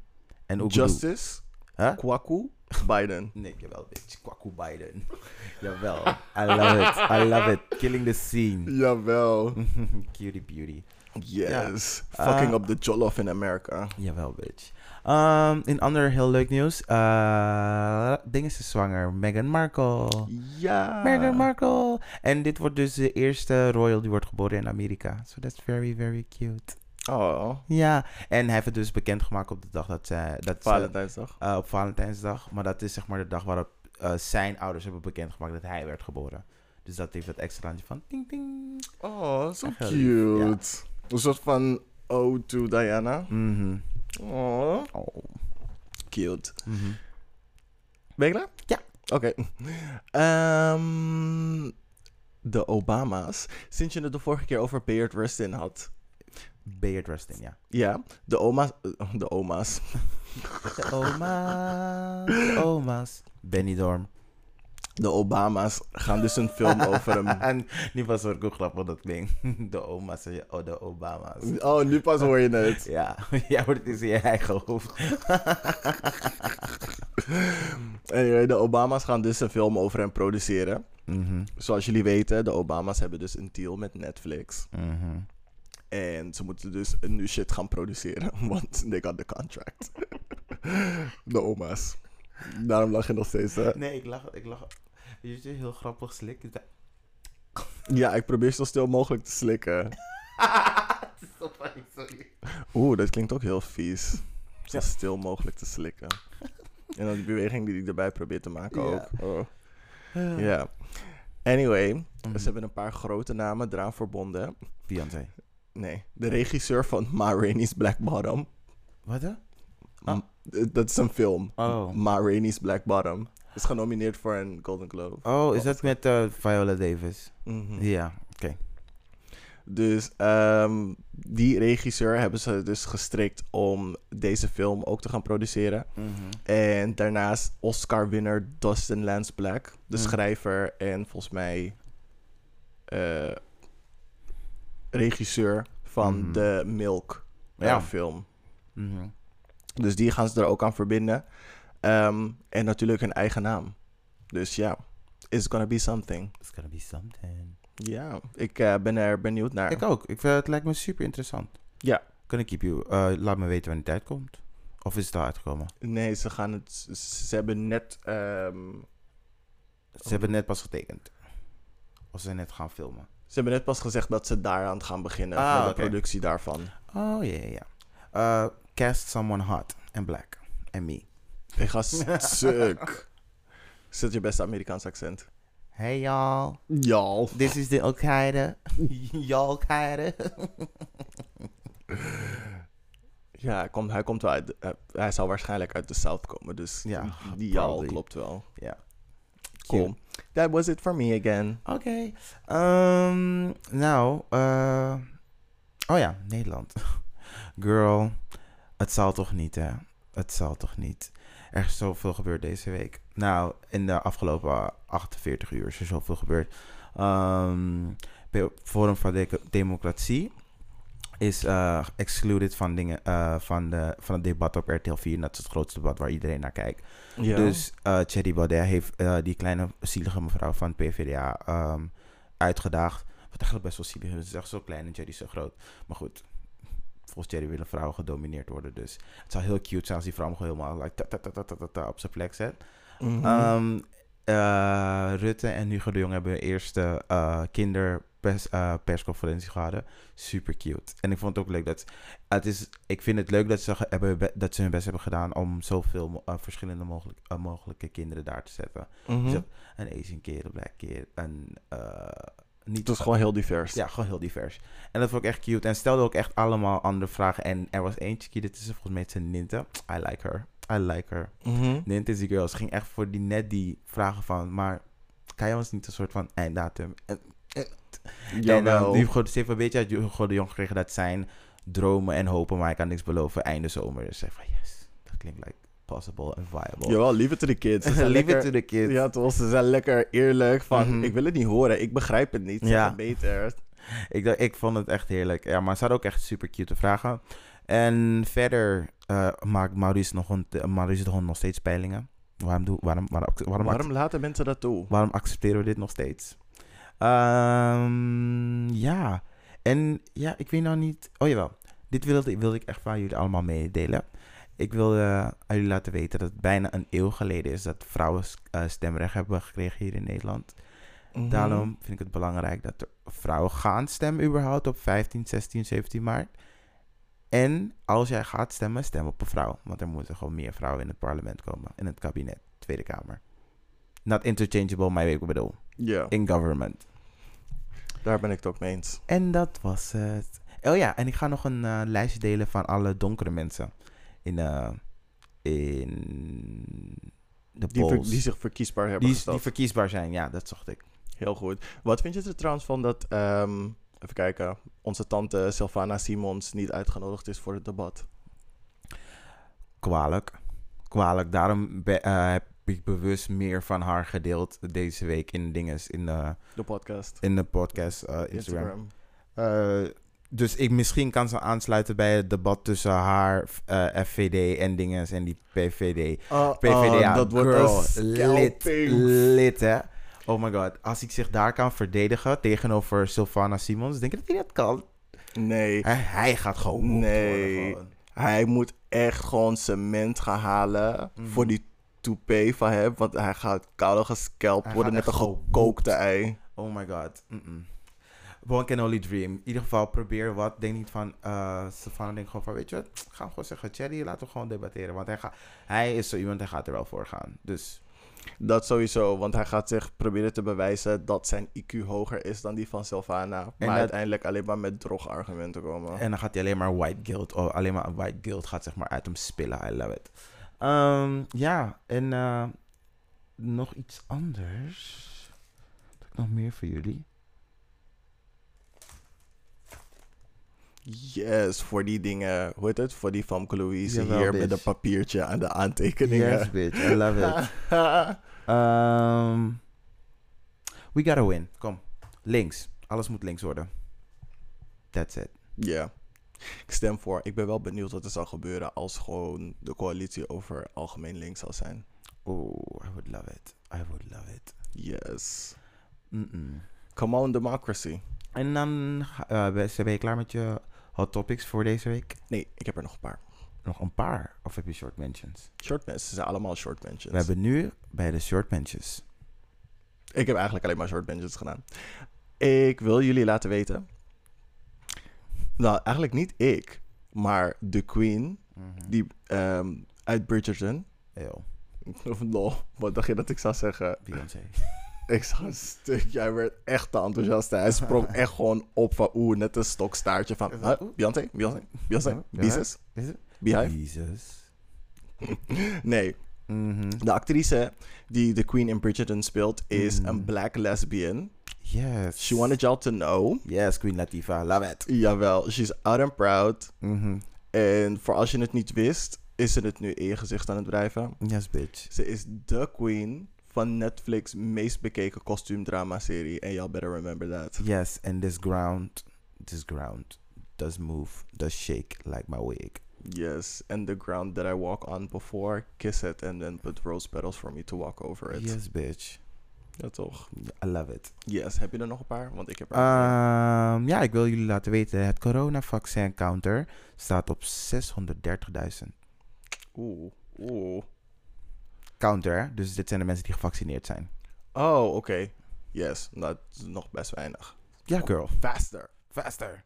En ook Justice, Huh? Kwaku, Biden. Nee, jawel, bitch. Kwaku Biden. jawel. I love it. I love it. Killing the scene. Jawel. Cutie beauty. Yes. Fucking Ah. up the jollof in America. Jawel, bitch. Um, in ander heel leuk nieuws. eh ding is zwanger. Meghan Markle. Ja. Meghan Markle. En dit wordt dus de eerste royal die wordt geboren in Amerika. So that's very, very cute. Oh, Ja. En hij heeft het dus bekendgemaakt op de dag dat ze... Dat ze- Valentijnsdag. eh, op Valentijnsdag. Maar dat is zeg maar de dag waarop eh, zijn ouders hebben bekendgemaakt dat hij werd geboren. Dus dat heeft het extraatje van ting ting. Oh, zo lief, cute. Een soort van ode to Diana. Mhm. Oh, Oh. cute. Mhm. Ben je klaar? Ja. Oké. Ehm, de Obama's. Sinds je het de vorige keer over Bayard Rustin had. Bayard Rustin, ja. Ja, de oma's. De oma's. De oma's, de oma's. Benny Dorm. De Obama's gaan dus een film over hem. en nu pas hoor ik hoe grappig dat klinkt. De oma's en je- oh, de Obama's. Oh, nu pas hoor je het. Ja, jij hoort het in je eigen hoofd. Anyway, de Obama's gaan dus een film over hem produceren. Mhm, Zoals jullie weten, de Obama's hebben dus een deal met Netflix. mhm. En ze moeten dus een nieuw shit gaan produceren. Want they got the contract. de oma's. Daarom lach je nog steeds, hè? Nee, ik lach, ik lach. Je ziet heel grappig slik. is dat- Ja, ik probeer zo stil mogelijk te slikken. Oeh, dat klinkt ook heel vies. Zo stil mogelijk te slikken. En dan die beweging die ik erbij probeer te maken Ja. ook. Oh. Ja. Anyway, Mhm. ze hebben een paar grote namen eraan verbonden. Beyoncé. Nee, de regisseur van Ma Rainey's Black Bottom. Wat? Ah. Dat is een film. Oh. Ma Rainey's Black Bottom. Is genomineerd voor een Golden Globe. Oh, is dat met eh, Viola Davis? Mhm. Ja, oké. Dus ehm, die regisseur hebben ze dus gestrikt om deze film ook te gaan produceren. Mhm. En daarnaast Oscar-winner Dustin Lance Black, de Mm. schrijver en volgens mij eh, regisseur van Mhm. de Milk Ja. film. Mhm. Dus die gaan ze er ook aan verbinden. Ehm, en natuurlijk hun eigen naam. Dus ja, it's gonna be something. It's gonna be something. Ja, ik eh, ben er benieuwd naar. Ik ook. Ik, vind het lijkt me super interessant. Ja. Ik keep you? eh, laat me weten wanneer het uitkomt. Of is het al uitgekomen? Nee, ze gaan het. Ze hebben net. ehm, Ze hebben net pas getekend. Of ze net gaan filmen. ze hebben net pas gezegd dat ze daaraan gaan beginnen. Ah, met de productie daarvan. Oh, ja, ja, ja. Eh, cast someone hot and black. And me. Ik ga stuk. Zet je beste Amerikaans accent. Hey y'all. Ja. This is the Al-Qaeda. Y'all Al-Qaeda. Ja, hij komt, hij komt wel uit. de- hij zal waarschijnlijk uit de South komen. Dus Ja, die al probably. klopt wel. Ja. Cool. That was it for me again. Oké. Ehm, nou, eh, oh ja, Nederland. Girl, het zal toch niet, hè? Het zal toch niet. Er is zoveel gebeurd deze week. Nou, in de afgelopen 48 uur is er zoveel gebeurd. Pe- Forum voor de Democratie is eh, excluded van, dingen, eh, van, de, van het debat op RTL 4. En dat is het grootste debat waar iedereen naar kijkt. Ja. Dus uh, Thierry Baudet heeft die kleine zielige mevrouw van het PvdA ehm, uitgedaagd. Wat eigenlijk best wel zielig is. Ze is echt zo klein en Thierry is zo groot. Maar goed, volgens Thierry willen vrouwen gedomineerd worden. Dus het zou heel cute zijn als die vrouw gewoon helemaal like, ta, op zijn plek zet. Mhm. Ehm, eh, Rutte en Hugo de Jong hebben hun eerste uh, kinderpersconferentie gehad. Super cute. En ik vond het ook leuk dat... Het is, ik vind het leuk dat ze, hebben, be- dat ze hun best hebben gedaan om zoveel uh, verschillende mogelijk, uh, mogelijke kinderen daar te zetten. Mhm. Dus een Asian kid, een black kid, een... Niet het was gewoon heel divers. Ja, gewoon heel divers. En dat vond ik echt cute. En stelde ook echt allemaal andere vragen. En er was eentje, dit is volgens mij zijn Ninte. I like her. I like her. Mhm. Ninte is die girl. Ze ging echt voor die net die vragen van... Maar kan je ons niet een soort van einddatum... En, en, en, uh, die, heeft een beetje uit de Jong gekregen dat zijn dromen en hopen... Maar ik kan niks beloven einde zomer. Dus ze zei van yes, dat klinkt like possible and viable. Jawel, leave it to the kids. Ze zijn Leave lekker- it to the kids. Ja, toch? Ze zijn lekker eerlijk van, Mhm. ik wil het niet horen, ik begrijp het niet. Ja. beter. Ik, ik vond het echt heerlijk. Ja, maar ze hadden ook echt super cute vragen. En verder eh, maakt Maurice, nog een, Maurice de Hond nog steeds peilingen. Waarom, doe, waarom, waarom, waarom, Waarom laten mensen dat toe? waarom accepteren we dit nog steeds? Ehm, ja. En ja, ik weet nou niet... Oh jawel. Dit wilde, wilde ik echt van jullie allemaal meedelen. Ik wil aan jullie laten weten dat het bijna een eeuw geleden is... dat vrouwen eh, stemrecht hebben gekregen hier in Nederland. Mhm. Daarom vind ik het belangrijk dat er vrouwen gaan stemmen überhaupt op 15, 16, 17 maart. En als jij gaat stemmen, stem op een vrouw. Want er moeten gewoon meer vrouwen in het parlement komen. In het kabinet, Tweede Kamer. Not interchangeable, maar ik bedoel. Ja, In government. daar ben ik het ook mee eens. En dat was het. Oh ja, en ik ga nog een eh, lijstje delen van alle donkere mensen. In, eh, in de Die, ver- polls. die zich verkiesbaar hebben die, die verkiesbaar zijn, ja, dat zocht ik. Heel goed. Wat vind je er trouwens van dat, ehm, even kijken, onze tante Sylvana Simons niet uitgenodigd is voor het debat? Kwalijk. Kwalijk. Daarom be- eh, heb ik bewust meer van haar gedeeld deze week in dinges, in de, De podcast. in de podcast, eh, Instagram. Instagram. Dus ik, misschien kan ze aansluiten bij het debat tussen haar eh, FVD en dinges en die PVD. Oh, PVDA, oh, dat wordt girl, een lit, lit hè. Oh my god, als ik zich daar kan verdedigen tegenover Sylvana Simons, denk je dat hij dat kan? Nee, Hij, hij gaat gewoon Nee. worden hij moet echt gewoon cement gaan halen Mhm. voor die toupee van hem. Want hij gaat koude gescalpt Hij worden, net een gekookte ei. Oh my god. Mm-mm. One can only dream. In ieder geval, probeer wat. Denk niet van, eh Stefano denkt gewoon van, weet je wat, ga gewoon zeggen, Cherry, laten we gewoon debatteren. Want hij, gaat, hij is zo iemand, hij gaat er wel voor gaan. Dus, Dat sowieso, want hij gaat zich proberen te bewijzen dat zijn IQ hoger is dan die van Sylvana. Maar dat- uiteindelijk alleen maar met drogargumenten komen. en dan gaat hij alleen maar white guilt, of alleen maar white guilt gaat zeg maar uit hem spillen. I love it. Ehm, ja, en eh, nog iets anders. Wat heb ik nog meer voor jullie? Yes, voor die dingen, hoe heet het? Voor die Famke Louise Jawel, hier met een papiertje aan de aantekeningen. Yes, bitch. I love it. Ehm, we gotta win. Kom. Links. Alles moet links worden. That's it. Ja. Ik stem voor. Ik ben wel benieuwd wat er zal gebeuren als gewoon de coalitie over algemeen links zal zijn. Oh, I would love it. I would love it. Yes. Come on, democracy. En dan ben ben je klaar met je hot topics voor deze week? Nee, ik heb er nog een paar. Nog een paar. Of heb je short mentions? Short mentions, ze zijn allemaal short mentions. We hebben nu bij de short mentions. Ik heb eigenlijk alleen maar short mentions gedaan. Ik wil jullie laten weten. Nou, eigenlijk niet ik, maar de queen, die ehm, uit Bridgerton. Of lol, wat dacht je dat ik zou zeggen? Beyoncé. Ik zag een stuk, jij werd echt te enthousiast. hè. Hij sprong echt gewoon op van oeh, net een stokstaartje van huh? Beyoncé, Beyoncé, Beyoncé, het? Beehive. Nee, Mhm. de actrice die de queen in Bridgerton speelt is Mm. een black lesbian. Yes. She wanted y'all to know. Yes, Queen Latifah. Love it. Jawel, she's out and proud. Mhm. En voor als je het niet wist, is ze het nu in je gezicht aan het drijven. Yes, bitch. Ze is de queen van Netflix meest bekeken kostuumdrama-serie. En y'all better remember that. Yes, and this ground, this ground does move, does shake like my wig. Yes, and the ground that I walk on before, kiss it and then put rose petals for me to walk over it. Yes, bitch. Ja, toch? I love it. Yes, heb je er nog een paar? Want ik heb er Ehm, ja, ik wil jullie laten weten, het coronavaccin counter staat op 630.000. Oeh, oeh. Counter, dus dit zijn de mensen die gevaccineerd zijn. Oh, oké. Yes, dat is nog best weinig. Ja, girl. Faster. Faster.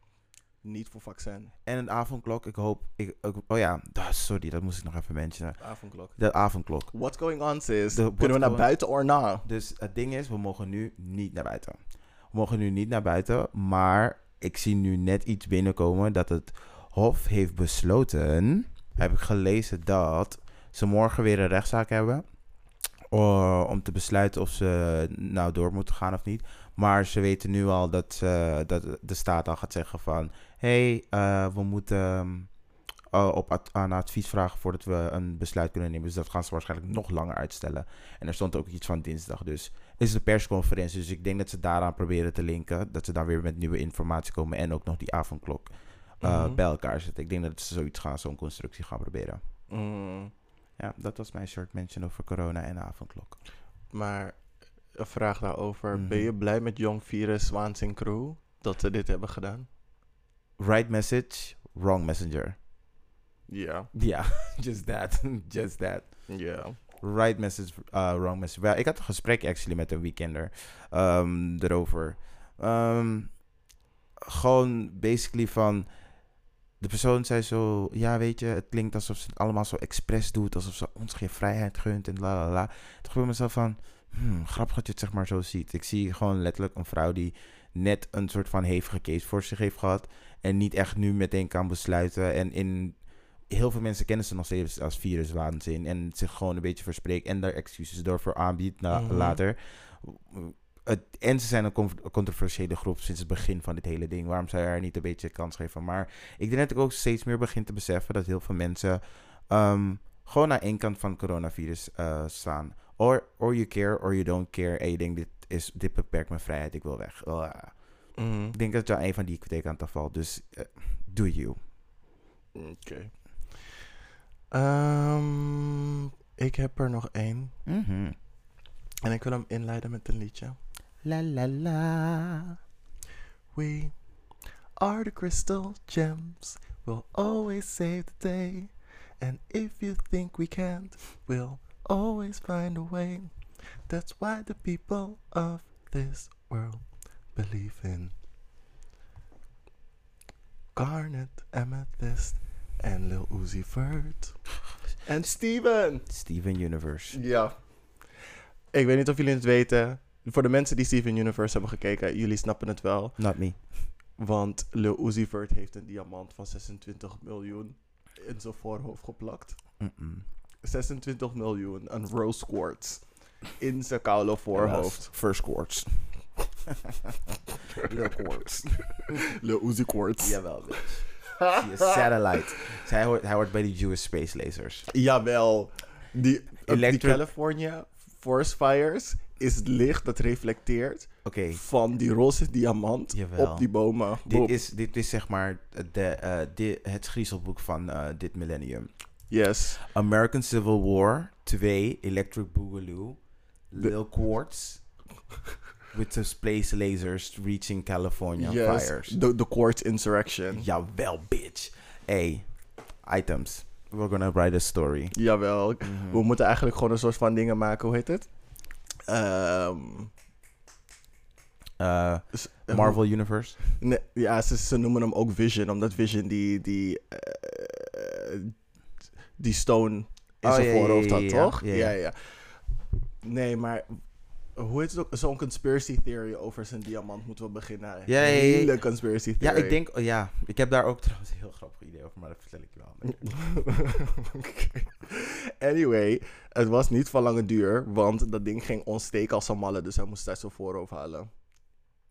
Niet voor vaccin. En een avondklok, ik hoop... Ik, ik- oh ja, ah, sorry, dat moest ik nog even mentionen. Avondklok. De avondklok. What's going on, sis? De- Kunnen we naar buiten or na? Dus het ding is, we mogen nu niet naar buiten. We mogen nu niet naar buiten, maar ik zie nu net iets binnenkomen dat het Hof heeft besloten, heb ik gelezen, dat ze morgen weer een rechtszaak hebben. eh, om te besluiten of ze nou door moeten gaan of niet. Maar ze weten nu al dat, ze, dat de staat al gaat zeggen van... Hé, hey, eh, we moeten ehm, eh, op ad- aan advies vragen voordat we een besluit kunnen nemen. Dus dat gaan ze waarschijnlijk nog langer uitstellen. En er stond ook iets van dinsdag. Dus is het een persconferentie. Dus ik denk dat ze daaraan proberen te linken. Dat ze dan weer met nieuwe informatie komen. En ook nog die avondklok Mhm. bij elkaar zetten. Ik denk dat ze zoiets gaan, zo'n constructie gaan proberen. Mm, Ja, dat was mijn short mention over corona en de avondklok. maar een vraag daarover. Mhm. Ben je blij met Jong Virus, Waans en Crew? Dat ze dit hebben gedaan? Right message, wrong messenger. Ja. Ja, just that. just that. Ja. Right message, uh, wrong message. Ik had een gesprek actually met een weekender um, erover. Ehm, gewoon basically van... De persoon zei zo... Ja, weet je, het klinkt alsof ze het allemaal zo expres doet. Alsof ze ons geen vrijheid gunt en la la la. Toen ik mezelf van... Hmm, grappig dat je het zeg maar zo ziet. Ik zie gewoon letterlijk een vrouw die net een soort van hevige case voor zich heeft gehad. En niet echt nu meteen kan besluiten. En in heel veel mensen kennen ze nog steeds als viruswaanzin. En zich gewoon een beetje verspreekt. En daar excuses door voor aanbiedt na, Mhm. later. Het, en ze zijn een con- controversiële groep sinds het begin van dit hele ding. Waarom zou je haar niet een beetje kans geven? Maar ik denk dat ik ook steeds meer begin te beseffen dat heel veel mensen ehm, gewoon aan één kant van het coronavirus eh, staan. Or, or you care, or you don't care. En je denkt, dit, is, dit beperkt mijn vrijheid, ik wil weg. Mhm. Ik denk dat aan een van die tekenkanten valt. Dus eh, do you. Oké. Ehm, ik heb er nog één. Mhm. En ik wil hem inleiden met een liedje. La la la. We are the crystal gems. We'll always save the day. And if you think we can't, we'll always find a way. That's why the people of this world believe in Garnet, Amethyst and Lil Uzi Vert. En Steven! Steven Universe. Ja. Ik weet niet of jullie het weten. Voor de mensen die Steven Universe hebben gekeken, jullie snappen het wel. Not me. Want Lil Uzi Vert heeft een diamant van 26 miljoen in zijn voorhoofd geplakt. Mm-mm. 26 miljoen, een rose quartz in zijn koude voorhoofd. First quartz. Lil quartz. Lil Uzi Quartz. Jawel, bitch. Je, satellite. Dus hij, hoort, hij hoort bij die Jewish space lasers. Jawel. Die, die Electric- California Forest Fires is het licht dat reflecteert van die roze diamant Jawel. op die bomen. dit is, dit is zeg maar de, eh, di- het griezelboek van eh, dit millennium. Yes. American Civil War 2, Electric Boogaloo, Lil Quartz, with the space lasers reaching California yes. fires. De, de Quartz Insurrection. Jawel, bitch. Hey, items. We're gonna write a story. Jawel. Mhm. We moeten eigenlijk gewoon een soort van dingen maken. Hoe heet het? Ehm, Uh, eh, Marvel Universe. Nee, ja, ze, ze noemen hem ook Vision, omdat Vision die, die, eh, die stone in Oh, zijn ja, voorhoofd had, ja, toch? ja. ja. Nee, maar hoe heet het ook? Zo'n conspiracy theory over zijn diamant moeten we beginnen. Ja, ja, ja. Hele conspiracy Ja, theory. ik denk, oh, ja, ik heb daar ook trouwens een heel grappig idee over, maar dat vertel ik je wel. Anyway, het was niet van lange duur, want dat ding ging ontsteken als een malle, dus hij moest uit zijn voorhoofd halen.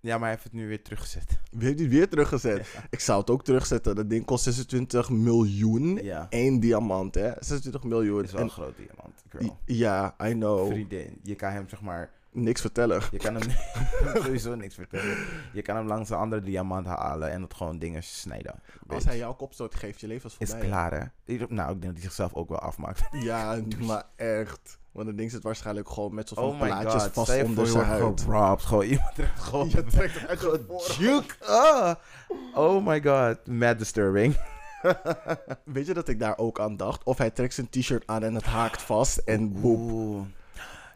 Ja, maar hij heeft het nu weer teruggezet. Wie heeft die weer teruggezet? Ik zou het ook terugzetten. Dat ding kost 26 miljoen. Ja, Eén diamant, hè? 26 miljoen. het is wel En- een groot diamant, girl. ja, I know. Vriendin, je kan hem zeg maar, Niks vertellen. je kan hem sowieso niks vertellen. Je kan hem langs een andere diamant halen en het gewoon dingen snijden. Als hij jouw kopstoot geeft, je leven is is voorbij. klaar, hè? Nou, ik denk dat hij zichzelf ook wel afmaakt. Ja, maar echt. Want dat ding zit waarschijnlijk gewoon met zo'n van Oh plaatjes god, vast onder zijn huid. Gewoon iemand trekt gewoon... Je trekt het uit. Juke. Ah. Oh my god, mad disturbing. Weet je dat ik daar ook aan dacht? Of hij trekt zijn t-shirt aan en het haakt vast en boep.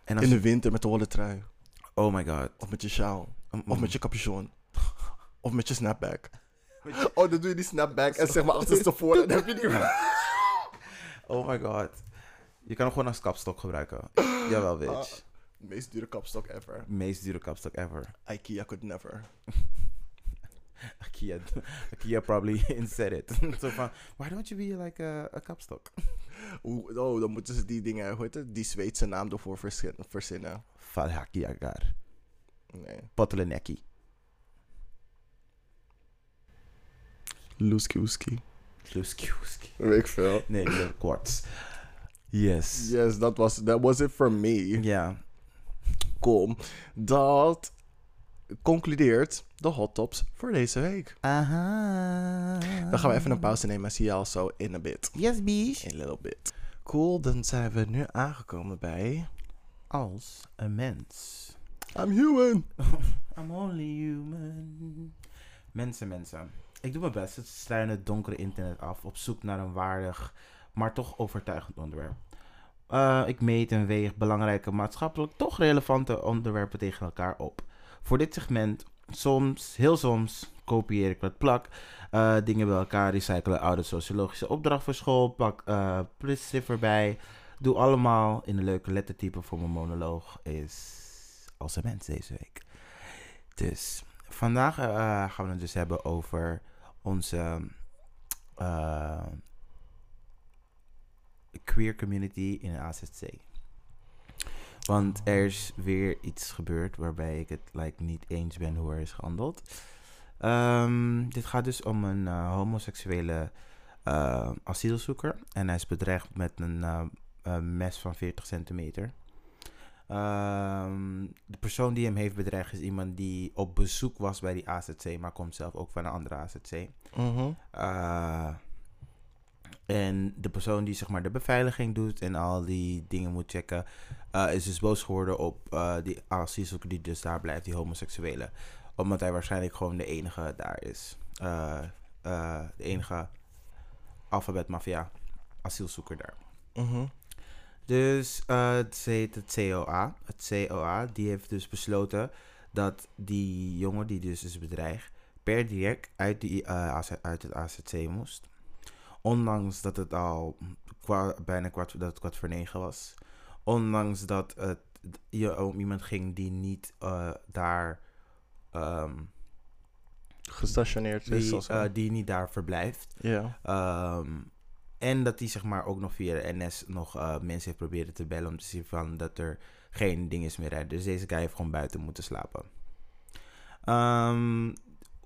En als In de winter met de wollen trui. Oh my god. Of met je sjaal. Mm, Of met je capuchon. Of met je snapback. Oh, dan doe je die snapback en zeg maar achterstevoren. Dan heb je die... Oh my god. Je kan hem gewoon als kapstok gebruiken. Jawel, bitch. Ah. Meest dure kapstok ever. Meest dure kapstok ever. IKEA could never. Ikea, Ikea probably instead it. Zo van, why don't you be like a, a kapstok? Oh, dan moeten ze die dingen, hoe heet het? Die Zweedse naam ervoor verzin- verzinnen. Falhakiagar. Nee. Poteleneki. Loeski Oeski. Sluskiuski. Weet ik veel. Nee, Quartz. Yes. Yes, that was, that was it for me. Ja. Cool. Dat concludeert de hot tops voor deze week. Aha. Dan gaan we even een pauze nemen. Zie je al zo in a bit. Yes, bies. In a little bit. Cool, dan zijn we nu aangekomen bij... Als een mens. I'm human. I'm only human. Mensen, mensen. Ik doe mijn best. Het sluien het donkere internet af op zoek naar een waardig, maar toch overtuigend onderwerp. Eh, ik meet en weeg belangrijke maatschappelijk toch relevante onderwerpen tegen elkaar op. Voor dit segment, soms, heel soms, kopieer ik wat plak. eh, dingen bij elkaar recyclen, oude sociologische opdracht voor school, pak uh, erbij. doe allemaal in een leuke lettertype voor mijn monoloog. Is als een mens deze week. Dus vandaag eh, gaan we het dus hebben over onze eh, queer community in de AZC. Want er is weer iets gebeurd waarbij ik het like, niet eens ben hoe er is gehandeld. Ehm, dit gaat dus om een eh, homoseksuele eh, asielzoeker. En hij is bedreigd met een eh, mes van 40 centimeter. Ehm, de persoon die hem heeft bedreigd is iemand die op bezoek was bij die AZC, maar komt zelf ook van een andere AZC. Eh, en de persoon die zeg maar de beveiliging doet en al die dingen moet checken, eh, is dus boos geworden op eh, die asielzoeker die dus daar blijft, die homoseksuele. Omdat hij waarschijnlijk gewoon de enige daar is. Eh, de enige alfabet mafia asielzoeker daar. Mhm. Dus het heet het COA. Het COA die heeft dus besloten dat die jongen die dus is bedreigd per direct uit, die, uit het AZC moest. Ondanks dat het al kwa- bijna kwart, dat het kwart voor negen was. Ondanks dat het je om iemand ging die niet eh, daar ehm, Gestationeerd is. die, of zo. eh, die niet daar verblijft. ja. Ehm, en dat hij zeg maar ook nog via de NS nog eh, mensen heeft proberen te bellen om te zien van dat er geen ding is meer rijden. Dus deze guy heeft gewoon buiten moeten slapen. Ehm,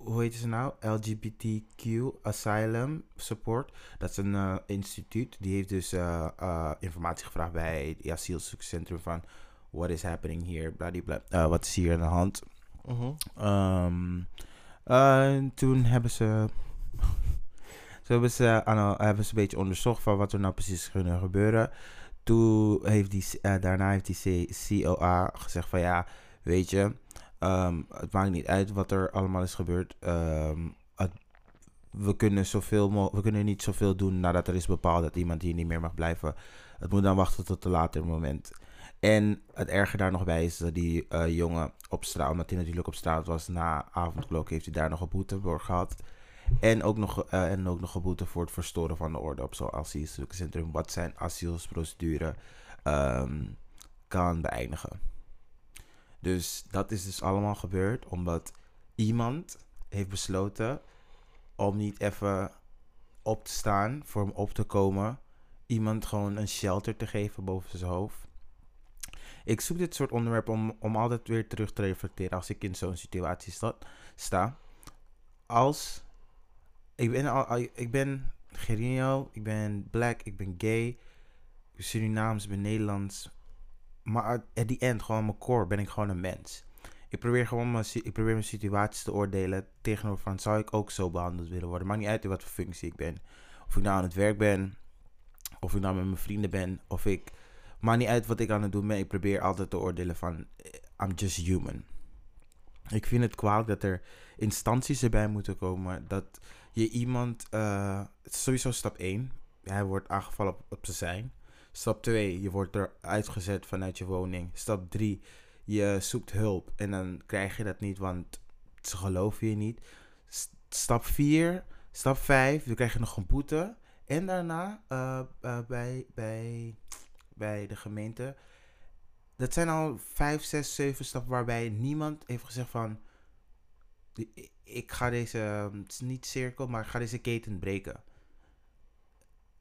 hoe heet ze nou? LGBTQ Asylum Support. Dat is een eh, instituut. Die heeft dus eh, informatie gevraagd bij het asielzoekerscentrum van what is happening here, bladibla. Wat is hier aan de hand? Mhm. Ehm, eh, en toen hebben ze. Zo hebben ze, aan, hebben ze een beetje onderzocht van wat er nou precies kunnen gebeuren. Toen heeft die, daarna heeft die C- COA gezegd van ja, weet je, ehm, het maakt niet uit wat er allemaal is gebeurd. Ehm, we, kunnen zoveel we kunnen niet zoveel doen nadat er is bepaald dat iemand hier niet meer mag blijven. Het moet dan wachten tot een later moment. En het erge daar nog bij is dat die eh, jongen op straat, omdat hij natuurlijk op straat was na avondklok, heeft hij daar nog een boete voor gehad. En ook nog, eh, en ook nog een boete voor het verstoren van de orde op zo'n asielzoekerscentrum, wat zijn asielsprocedure ehm, kan beëindigen. Dus dat is dus allemaal gebeurd omdat iemand heeft besloten om niet even op te staan, voor hem op te komen, iemand gewoon een shelter te geven boven zijn hoofd. Ik zoek dit soort onderwerpen om, om altijd weer terug te reflecteren als ik in zo'n situatie sta. sta. Als ik ben, ik ben Gerino, ik ben black, ik ben gay, ik ben Surinaams, ik ben Nederlands. Maar at the end, gewoon mijn core, ben ik gewoon een mens. Ik probeer gewoon mijn, ik probeer mijn situaties te oordelen tegenover van, zou ik ook zo behandeld willen worden? Maakt niet uit in wat voor functie ik ben. Of ik nou aan het werk ben, of ik nou met mijn vrienden ben, of ik... Maakt niet uit wat ik aan het doen ben. Ik probeer altijd te oordelen van, eh, I'm just human. Ik vind het kwalijk dat er instanties erbij moeten komen. Dat je iemand, eh, sowieso stap 1. Hij wordt aangevallen op, op zijn zijn. Stap 2, je wordt er uitgezet vanuit je woning. Stap 3, je zoekt hulp en dan krijg je dat niet, want ze geloven je niet. Stap 4, stap 5, dan krijg je nog een boete. En daarna eh, bij, bij, bij de gemeente. Dat zijn al 5, 6, 7 stappen waarbij niemand heeft gezegd van... "I- Ik ga deze, ehm, het is niet cirkel, maar ik ga deze keten breken.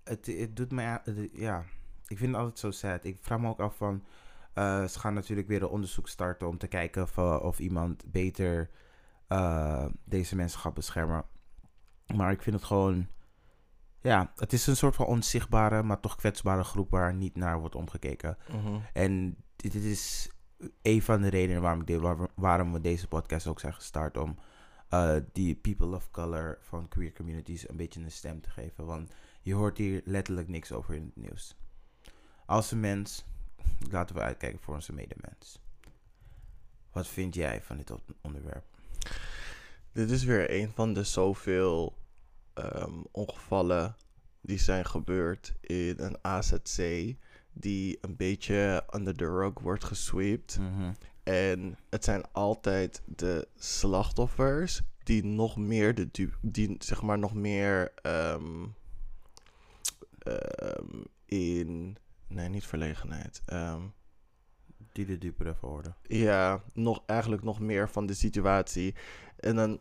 Het, het doet mij, ja, ik vind het altijd zo sad. Ik vraag me ook af van, eh, ze gaan natuurlijk weer een onderzoek starten om te kijken of, eh, of iemand beter eh, deze mensen gaat beschermen. Maar ik vind het gewoon, ja, het is een soort van onzichtbare, maar toch kwetsbare groep waar niet naar wordt omgekeken. Mhm. En dit, dit is een van de redenen waarom, ik de- waar- waarom we deze podcast ook zijn gestart. Om die people of color van queer communities een beetje een stem te geven. Want je hoort hier letterlijk niks over in het nieuws. Als een mens, laten we uitkijken voor onze medemens. Wat vind jij van dit onderwerp? Dit is weer een van de zoveel ehm, ongevallen die zijn gebeurd in een AZC. Die een beetje under the rug wordt gesweept. Mhm. En het zijn altijd de slachtoffers die nog meer de du- die zeg maar nog meer ehm, ehm, in Nee, niet verlegenheid. Ehm, Die de dupe ervoor worden. ja, nog, eigenlijk nog meer van de situatie. En dan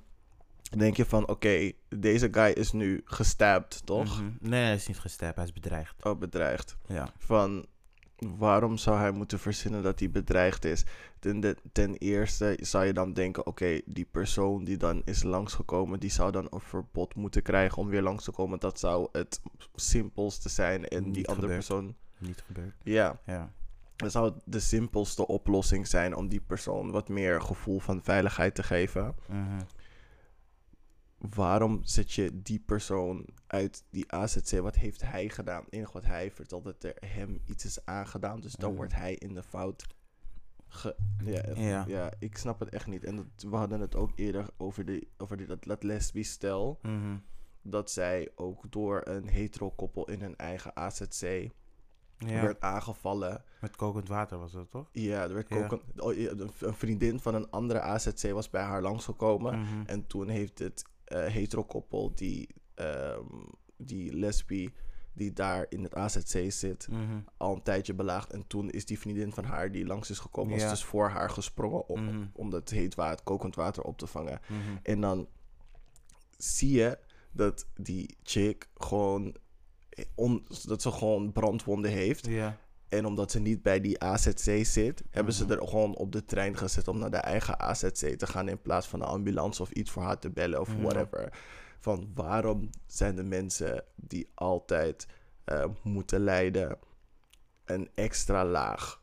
denk je van, oké, deze guy is nu gestapt, toch? Mhm. Nee, hij is niet gestapt, hij is bedreigd. Oh, bedreigd. Ja. Van, waarom zou hij moeten verzinnen dat hij bedreigd is? Ten, ten eerste zou je dan denken, oké, die persoon die dan is langsgekomen, die zou dan een verbod moeten krijgen om weer langs te komen. Dat zou het simpelste zijn. En die Niet andere gebeurd. persoon, Niet gebeurd. ja, Ja. dat zou de simpelste oplossing zijn om die persoon wat meer gevoel van veiligheid te geven. Mhm. waarom zet je die persoon uit die AZC? Wat heeft hij gedaan? Het enige wat hij vertelt dat er hem iets is aangedaan. Dus dan Mhm. wordt hij in de fout. Ge ja, Ja. ja. ik snap het echt niet. En dat, we hadden het ook eerder over, de, over die, dat, dat lesbisch stel. Mhm. Dat zij ook door een hetero koppel in hun eigen AZC Ja. werd aangevallen. Met kokend water was dat toch? Ja, er werd een, oh, ja, een- vriendin van een andere AZC was bij haar langsgekomen. Mhm. En toen heeft het eh hetero koppel, die, ehm, die lesbi die daar in het AZC zit, Mhm. al een tijdje belaagd. En toen is die vriendin van haar die langs is gekomen, was Ja. dus voor haar gesprongen om, Mhm. om dat heet water, kokend water op te vangen. En dan zie je dat die chick gewoon, on, dat ze gewoon brandwonden heeft. En omdat ze niet bij die AZC zit, hebben ze Mhm. er gewoon op de trein gezet om naar de eigen AZC te gaan in plaats van een ambulance of iets voor haar te bellen of whatever. Van waarom zijn de mensen die altijd eh, moeten lijden een extra laag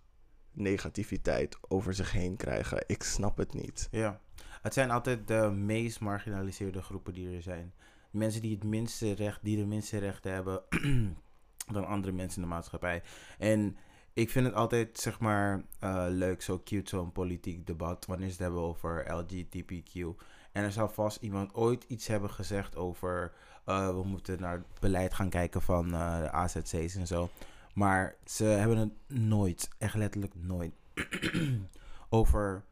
negativiteit over zich heen krijgen? Ik snap het niet. Ja. Het zijn altijd de meest marginaliseerde groepen die er zijn. Mensen die het minste recht, die de minste rechten hebben dan andere mensen in de maatschappij. En ik vind het altijd, zeg maar, eh, leuk, zo cute, zo'n politiek debat, wanneer ze het hebben over LGBTQ. En er zal vast iemand ooit iets hebben gezegd over, eh, we moeten naar het beleid gaan kijken van eh, de AZC's en zo. Maar ze hebben het nooit, echt letterlijk nooit, over,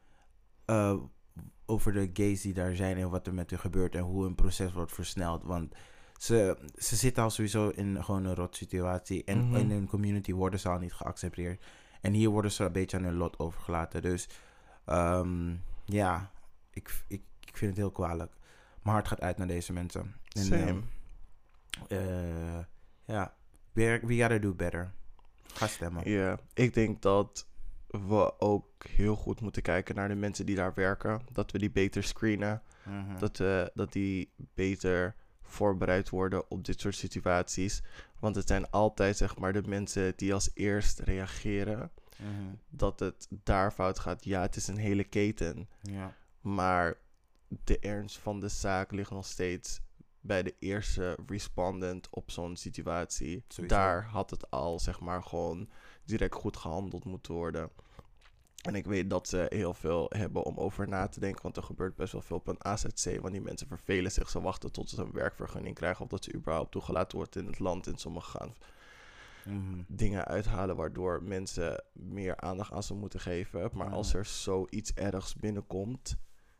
over de gays die daar zijn en wat er met hun gebeurt en hoe hun proces wordt versneld. Want ze, ze zitten al sowieso in gewoon een rot situatie. En Mhm. in hun community worden ze al niet geaccepteerd. En hier worden ze een beetje aan hun lot overgelaten. Dus ehm, ja, ik, ik, ik vind het heel kwalijk. Mijn hart gaat uit naar deze mensen. En, Same. ehm, eh, ja, we, we gotta do better. Ga stemmen. Ja, ik denk dat we ook heel goed moeten kijken naar de mensen die daar werken. Dat we die beter screenen. Mhm. Dat, eh, dat die beter voorbereid worden op dit soort situaties. Want het zijn altijd zeg maar de mensen die als eerst reageren. Mhm. Dat het daar fout gaat. Ja, het is een hele keten. Ja. Maar de ernst van de zaak ligt nog steeds bij de eerste respondent op zo'n situatie. Sowieso. Daar had het al, zeg maar, gewoon direct goed gehandeld moeten worden. En ik weet dat ze heel veel hebben om over na te denken. Want er gebeurt best wel veel op een AZC. Want die mensen vervelen zich. Ze wachten tot ze een werkvergunning krijgen. Of dat ze überhaupt toegelaten wordt in het land. En sommigen gaan Mhm. dingen uithalen waardoor mensen meer aandacht aan ze moeten geven. Maar als er zoiets ergs binnenkomt,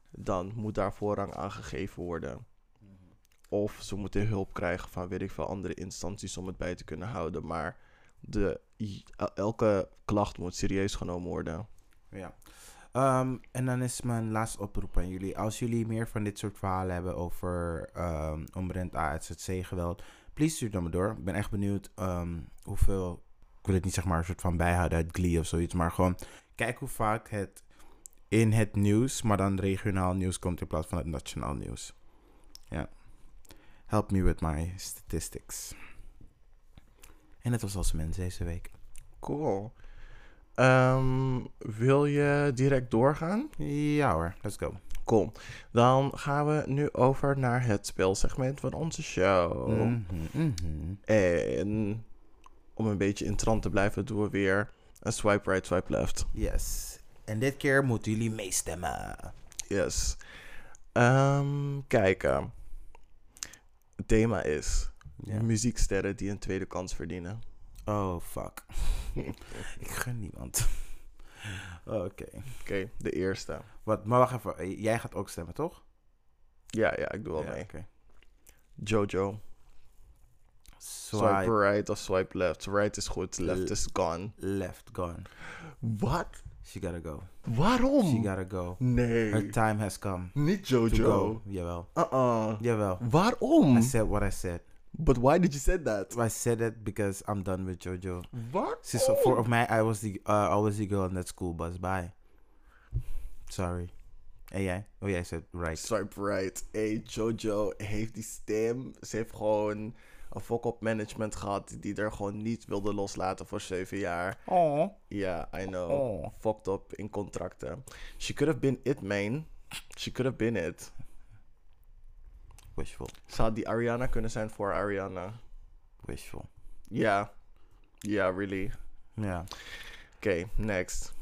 dan moet daar voorrang aan gegeven worden. Of ze moeten hulp krijgen van weet ik veel andere instanties om het bij te kunnen houden. Maar de, elke klacht moet serieus genomen worden. Ja. Ehm, en dan is mijn laatste oproep aan jullie. Als jullie meer van dit soort verhalen hebben over um, omrent AZC geweld, please stuur dan maar door. Ik ben echt benieuwd ehm, hoeveel, ik wil het niet zeg maar een soort van bijhouden uit Glee of zoiets, maar gewoon kijk hoe vaak het in het nieuws, maar dan regionaal nieuws komt in plaats van het nationaal nieuws. Ja. Help me with my statistics. En het was als mens deze week. Cool. Ehm, wil je direct doorgaan? Ja hoor, let's go. Cool. Dan gaan we nu over naar het speelsegment van onze show. Mhm, mhm. En om een beetje in trant te blijven, doen we weer een swipe right, swipe left. Yes. En dit keer moeten jullie meestemmen. Yes. Ehm, kijken. Het thema is muzieksterren die een tweede kans verdienen. Oh, fuck. ik gun niemand. Oké. Oké, de eerste. Wat, maar wacht even. Eh, Jij gaat ook stemmen, toch? Ja, ja, ik doe wel Ja, mee. oké. Jojo. Swipe, Swipe right of swipe left. Right is goed, left is gone. left gone. Wat? She gotta go. Waarom? She gotta go. Her Nee. time has come Niet Jojo. Jawel. Uh-uh. Jawel. Waarom? I said what I said. But why did you say that? I said it because I'm done with JoJo. Wat? She's so for of mij, I was the uh, I was the girl on that school bus. Bye. Sorry. Jij? Oh, jij said right. Swipe right. Hey, Jojo heeft die stem. Ze heeft gewoon een fok op management gehad die er gewoon niet wilde loslaten voor zeven jaar. Oh. Ja, I know. Oh. Fucked up in contracten. She could have been it, man. She could have been it. Wishful. Had die Ariana kunnen zijn voor Ariana. Wishful. Ja. Ja, really. Ja. Oké, next.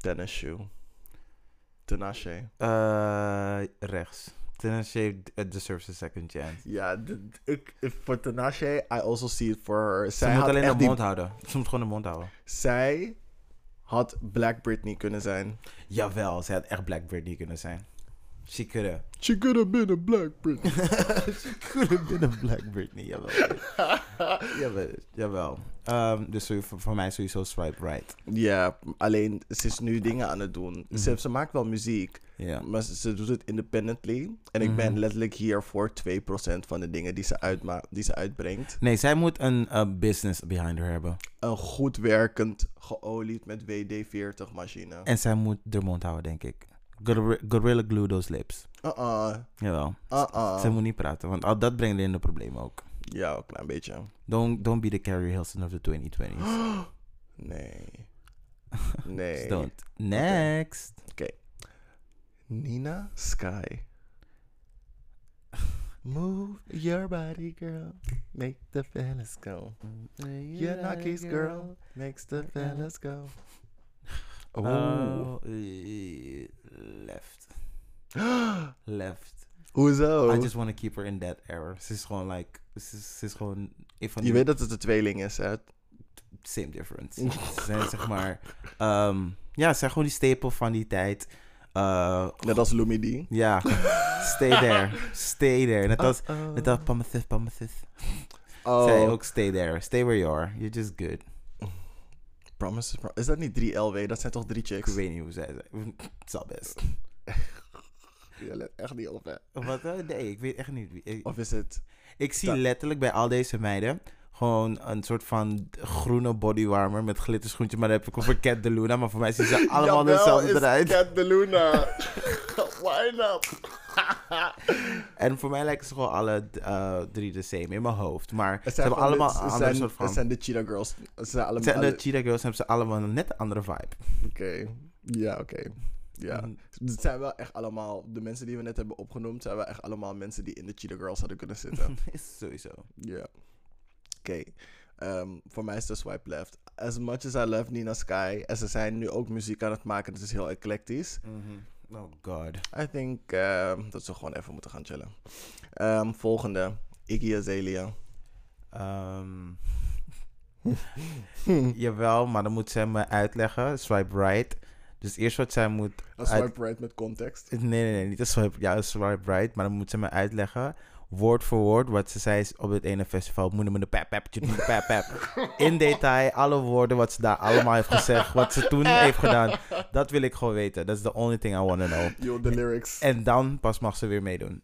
Dennis Shoe. Tinashe. Uh, rechts. Tennessee deserves a second chance. Ja, voor Tinashe, I also see it for her. Ze Zij moet alleen de die- mond houden. Ze moet gewoon de mond houden. Zij had Black Britney kunnen zijn. Jawel, ze had echt Black Britney kunnen zijn. She could have. She could have been a Black Britney. She could have been a Black Britney. Jawel. jawel. jawel. Ehm, dus voor, voor mij sowieso swipe right. ja, alleen ze is nu dingen aan het doen. Mhm. Ze, ze maakt wel muziek, maar ze, ze doet het independently. En ik ben Mhm. letterlijk hier voor 2% van de dingen die ze, uitma die ze uitbrengt. Nee, zij moet een eh, business behind her hebben. Een goed werkend, geolied met WD-40 machine. En zij moet de mond houden, denk ik. Gor- Gorilla glue those lips. Uh-uh. Jawel. Uh-uh. Zij moet niet praten, want al dat brengt in de problemen ook. Ja, een klein beetje. Don't, don't be the Carrie Hilson of the 2020s. Nee. Nee. Don't. Next. Nina Sky. Move your body, girl. Make the fellas go. Your knockies, girl. Makes the fellas go. Oh. Oh, eh, left. Left. Hoezo? I just want to keep her in that era. Ze is gewoon like, ze is, ze is gewoon van Je weet dat het een tweeling is, hè? same difference. ze zijn zeg maar, ehm, ja, ze zijn gewoon die stapel van die tijd. Uh, Net als Lumidi. ja, stay there, stay there. Net als, Uh-oh. net als Pamathith, Pamathith. Oh, Zij ook stay there, stay where you are. You're just good. Promises. Pro- is dat niet 3 LW? Dat zijn toch drie Ik chicks? weet niet hoe zij zijn. Het zal best. Je let echt niet op, hè? Wat? Nee, ik weet echt niet. wie- Ik, Of is het... ik zie letterlijk bij al deze meiden gewoon een soort van groene bodywarmer met glitterschoentje. Maar dan heb ik over Cat de Luna. Maar voor mij zien ze allemaal dezelfde eruit. Cat de Luna. Why not? En voor mij lijken ze gewoon alle eh, drie de same in mijn hoofd. Maar ze hebben allemaal de- een soort van... Het zijn de Cheetah Girls. Ze zijn allemaal... Het zijn de Cheetah Girls hebben ze allemaal een net andere vibe. Oké. Ja, oké. Ja. Mhm. Het zijn wel echt allemaal... De mensen die we net hebben opgenoemd... zijn wel echt allemaal mensen die in de Cheetah Girls hadden kunnen zitten. Sowieso. Ja. Oké. Ehm, voor mij is de swipe left. As much as I love Nina Sky... En ze zijn nu ook muziek aan het maken. Het is heel eclectisch. Oh god. I think ehm, dat ze gewoon even moeten gaan chillen. Ehm, volgende. Iggy Azalea. Ehm, jawel, maar dan moet zij me uitleggen. Swipe right. Dus eerst wat zij moet... Een swipe right met context. Nee, nee, nee. Niet een swipe, ja, een swipe right. Maar dan moet ze me uitleggen. Woord voor woord. Wat ze zei op het ene festival. Moeder me de tjoe, de pap, pap. In detail. Alle woorden wat ze daar allemaal heeft gezegd. Wat ze toen heeft gedaan. Dat wil ik gewoon weten. That's the only thing I want to know. Yo, de lyrics. En dan pas mag ze weer meedoen.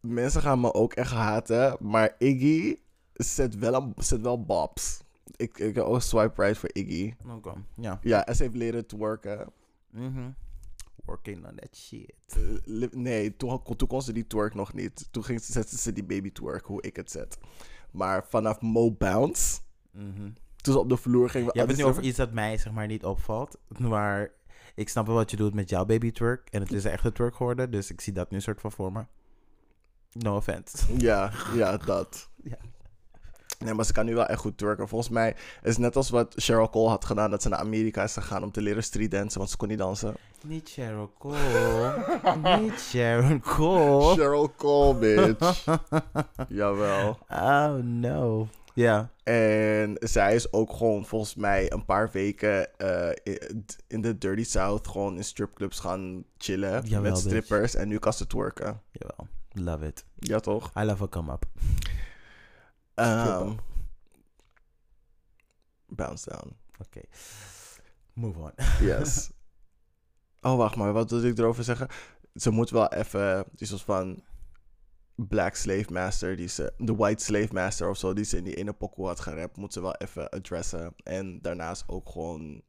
Mensen gaan me ook echt haten, maar Iggy zet wel, een, zet wel bobs. Ik, ik heb ook swipe right voor Iggy. Oké, ja. Ja, en ze heeft leren twerken. Mhm. Working on that shit. Eh, nee, toen, toen kon ze die twerk nog niet. Toen ging, zette ze die baby twerk, hoe ik het zet. Maar vanaf Mo Bounce, Mhm. toen ze op de vloer ging... Je hebt het nu over iets dat mij zeg maar niet opvalt. Maar ik snap wel wat je doet met jouw baby twerk. En het is echt een twerk geworden. Dus ik zie dat nu soort van voor me. No offense. Ja, ja, dat. Ja. Nee, maar ze kan nu wel echt goed twerken. Volgens mij is het net als wat Cheryl Cole had gedaan... dat ze naar Amerika is gegaan om te leren street dansen... want ze kon niet dansen. Niet Cheryl Cole. niet Cheryl Cole. Cheryl Cole, bitch. Jawel. Oh no. Ja. En zij is ook gewoon volgens mij een paar weken eh, in- de Dirty South gewoon in stripclubs gaan chillen Jawel, met bitch. strippers. En nu kan ze twerken. Jawel. Love it. Ja, toch? I love a come Ehm bounce down. Oké. Move on. Yes. oh, wacht maar. Wat wil ik erover zeggen? Ze moet wel even... Die soort van... Black Slave Master, die ze... De White Slave Master of zo, die ze in die ene pokoe had gerapt, moet ze wel even adressen. En daarnaast ook gewoon...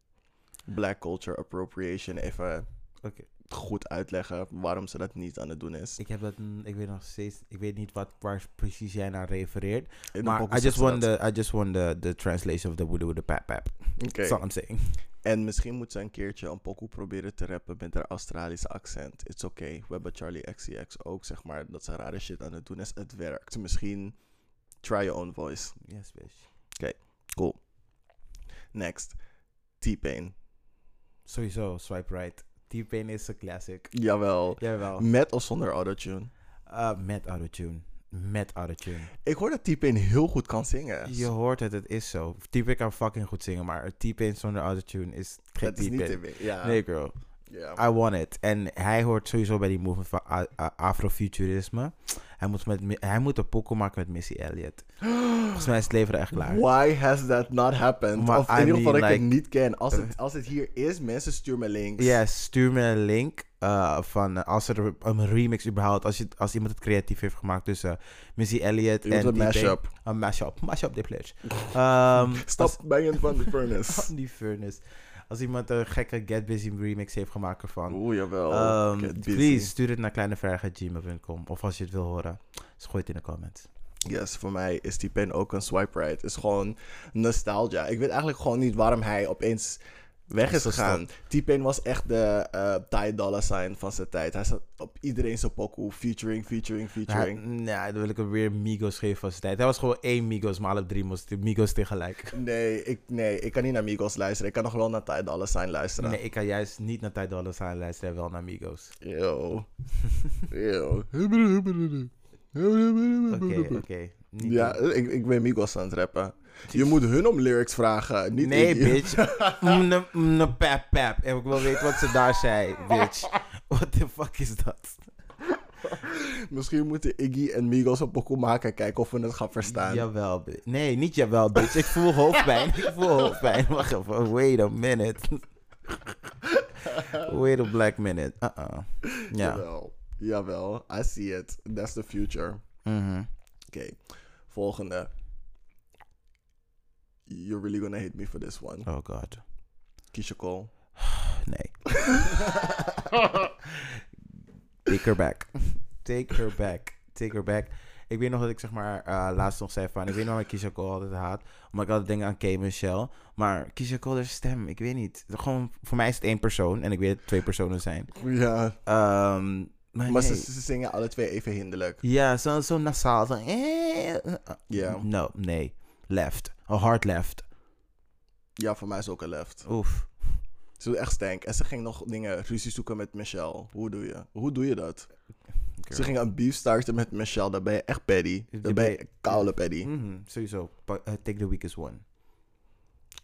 Black Culture Appropriation even Oké. Goed uitleggen waarom ze dat niet aan het doen is. Ik heb dat, ik weet nog steeds, ik weet niet wat waar precies jij naar refereert. In Maar I just want the, I just want the, the translation of the woody with the pap pap. Oké. That's all I'm saying. En misschien moet ze een keertje een pokoe proberen te rappen met haar Australische accent. It's okay. We hebben Charlie XCX ook, zeg maar, dat ze rare shit aan het doen is. Het werkt. Misschien try your own voice. Yes, bitch. Cool. Next. T-Pain. Sowieso, swipe right. T-Pain is een classic. Jawel. Jawel. Met of zonder autotune. Uh, met autotune. Met autotune. Ik hoor dat T-Pain heel goed kan zingen. Je hoort het, het is zo. T-Pain kan fucking goed zingen, maar T-Pain zonder autotune is geen Dat is niet T-Pain. T-Pain. Ja. Nee, girl. Ja. I want it. En hij hoort sowieso bij die movement van afrofuturisme. Hij moet, met, hij moet een pokoe maken met Missy Elliott. Volgens mij is het leven echt klaar. Why has that not happened? Maar of in ieder geval dat ik het niet ken. Als het, als het hier is, mensen stuur me links. Ja, stuur me een link uh, van uh, als er een remix überhaupt, als, je, als iemand het creatief heeft gemaakt tussen Missy Elliott en een mashup. Een mashup. Mashup, de pledge. Um, Stop banging van de furnace. Van die furnace. Als iemand een gekke Get Busy remix heeft gemaakt ervan. Oeh, jawel. Um, busy. please, stuur het naar kleinevrijheid.gmail.com. Of als je het wil horen, dus gooi het in de comments. Yes, voor mij is die pen ook een swipe right. is gewoon nostalgia. Ik weet eigenlijk gewoon niet waarom hij opeens weg is gegaan. T-Pain was echt de eh Ty Dolla Sign van zijn tijd. Hij zat op iedereen zijn pokoe. Featuring, featuring, featuring. Nee, dan wil ik hem weer Migos geven van zijn tijd. Hij was gewoon één Migos, maar alle drie moesten Migos tegelijk. Nee, ik, nee, ik kan niet naar Migos luisteren. Ik kan nog wel naar Ty Dolla Sign luisteren. Nee, ik kan juist niet naar Ty Dolla Sign luisteren, wel naar Migos. Yo. Yo. Oké, oké. Ja, ik, ik ben Migos aan het rappen. Je moet hun om lyrics vragen, niet Nee, ik. bitch. Mne, mne, pap, pap. En ik wil weten wat ze daar zei, bitch. What the fuck is dat? Misschien moeten Iggy en Migos een pokoe maken. Kijken of we het gaan verstaan. Jawel, bi- Nee, niet jawel, bitch. Ik voel hoofdpijn. Ik voel hoofdpijn. Wacht even. Wait a minute. Wait a black minute. Uh-uh. Ja. Jawel. Jawel. I see it. That's the future. Mhm. Oké. Volgende. You're really gonna hate me for this one. Oh god. Keisha Cole. Nee. Take her back. Take her back. Take her back. Ik weet nog dat ik zeg maar eh, laatst nog zei van... Ik weet nog dat ik Keisha Cole altijd haat. Omdat ik altijd denk aan K. Michelle. Maar Keisha Cole, haar stem, ik weet niet. Gewoon, voor mij is het één persoon. En ik weet dat het twee personen zijn. Ja. Ehm, maar Maar nee. ze, ze zingen alle twee even hinderlijk. Ja, zo, zo nasaal. Zo, eh, eh, Ja. No, nee. Left. A hard left. Ja, voor mij is ook een left. Oef. Ze doet echt stank. En ze ging nog dingen ruzie zoeken met Michelle. Hoe doe je? Hoe doe je dat? Ze ging een beef starten met Michelle. Dan ben je echt petty. Dan ben je koude petty. Mhm, sowieso. Eh, take the weakest one.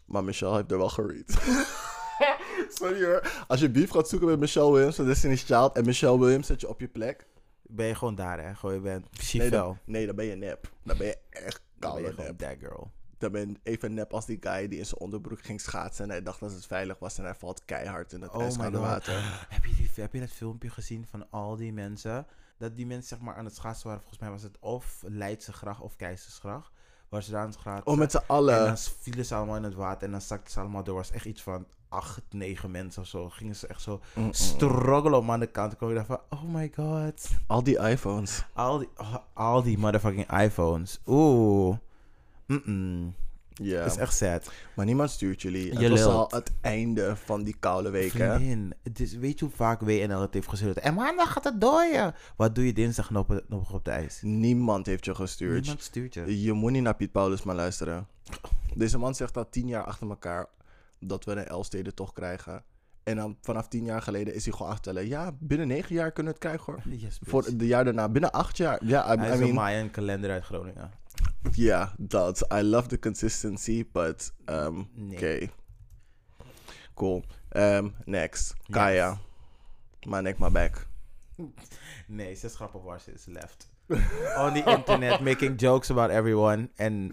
Maar Michelle heeft er wel gereed. Sorry hoor. Als je beef gaat zoeken met Michelle Williams van Destiny's Child en Michelle Williams zet je op je plek. Ben je gewoon daar, hè? Gewoon, je bent Nee dan, nee, dan ben je nep. Dan ben je echt Dan ben je koude gewoon nep. that girl. Dan ben je even nep als die guy die in zijn onderbroek ging schaatsen en hij dacht dat het veilig was en hij valt keihard in het Oh ijskoude water. Heb je, die, heb je dat filmpje gezien van al die mensen? Dat die mensen zeg maar aan het schaatsen waren. Volgens mij was het of Leidse gracht of Keizersgracht. Waar ze daar aan het schaatsen. Oh, met z'n En allen. dan vielen ze allemaal in het water. En dan zakten ze allemaal door. was echt iets van acht, negen mensen of zo. Gingen ze echt zo Mm-mm. struggelen om aan de kant te komen. Ik dacht van, oh my god. Al die iPhones. Al die, oh, al die motherfucking iPhones. Oeh. Mm-mm. Ja. Dat is echt sad. Maar niemand stuurt jullie. Het Je was lult. al het einde van die koude weken. Vriendin, het is, weet je hoe vaak WNL het heeft gestuurd? En maandag gaat het dooien. Wat doe je dinsdag nog op, nog op de ijs? Niemand heeft je gestuurd. Niemand stuurt je. Je moet niet naar Piet Paulus maar luisteren. Deze man zegt al tien jaar achter elkaar dat we een Elstede toch krijgen. En dan vanaf tien jaar geleden is hij gewoon achtellen. Ja, binnen negen jaar kunnen we het krijgen hoor. Yes. Voor de jaar daarna, binnen acht jaar. Ja, I, Hij is een mean, Mayan kalender uit Groningen. ja, dat. I love the consistency, but um, Nee. oké. Cool. Um, next, Kaya. My neck, my back. nee, zes grappen waar ze is left. On the internet, making jokes about everyone. And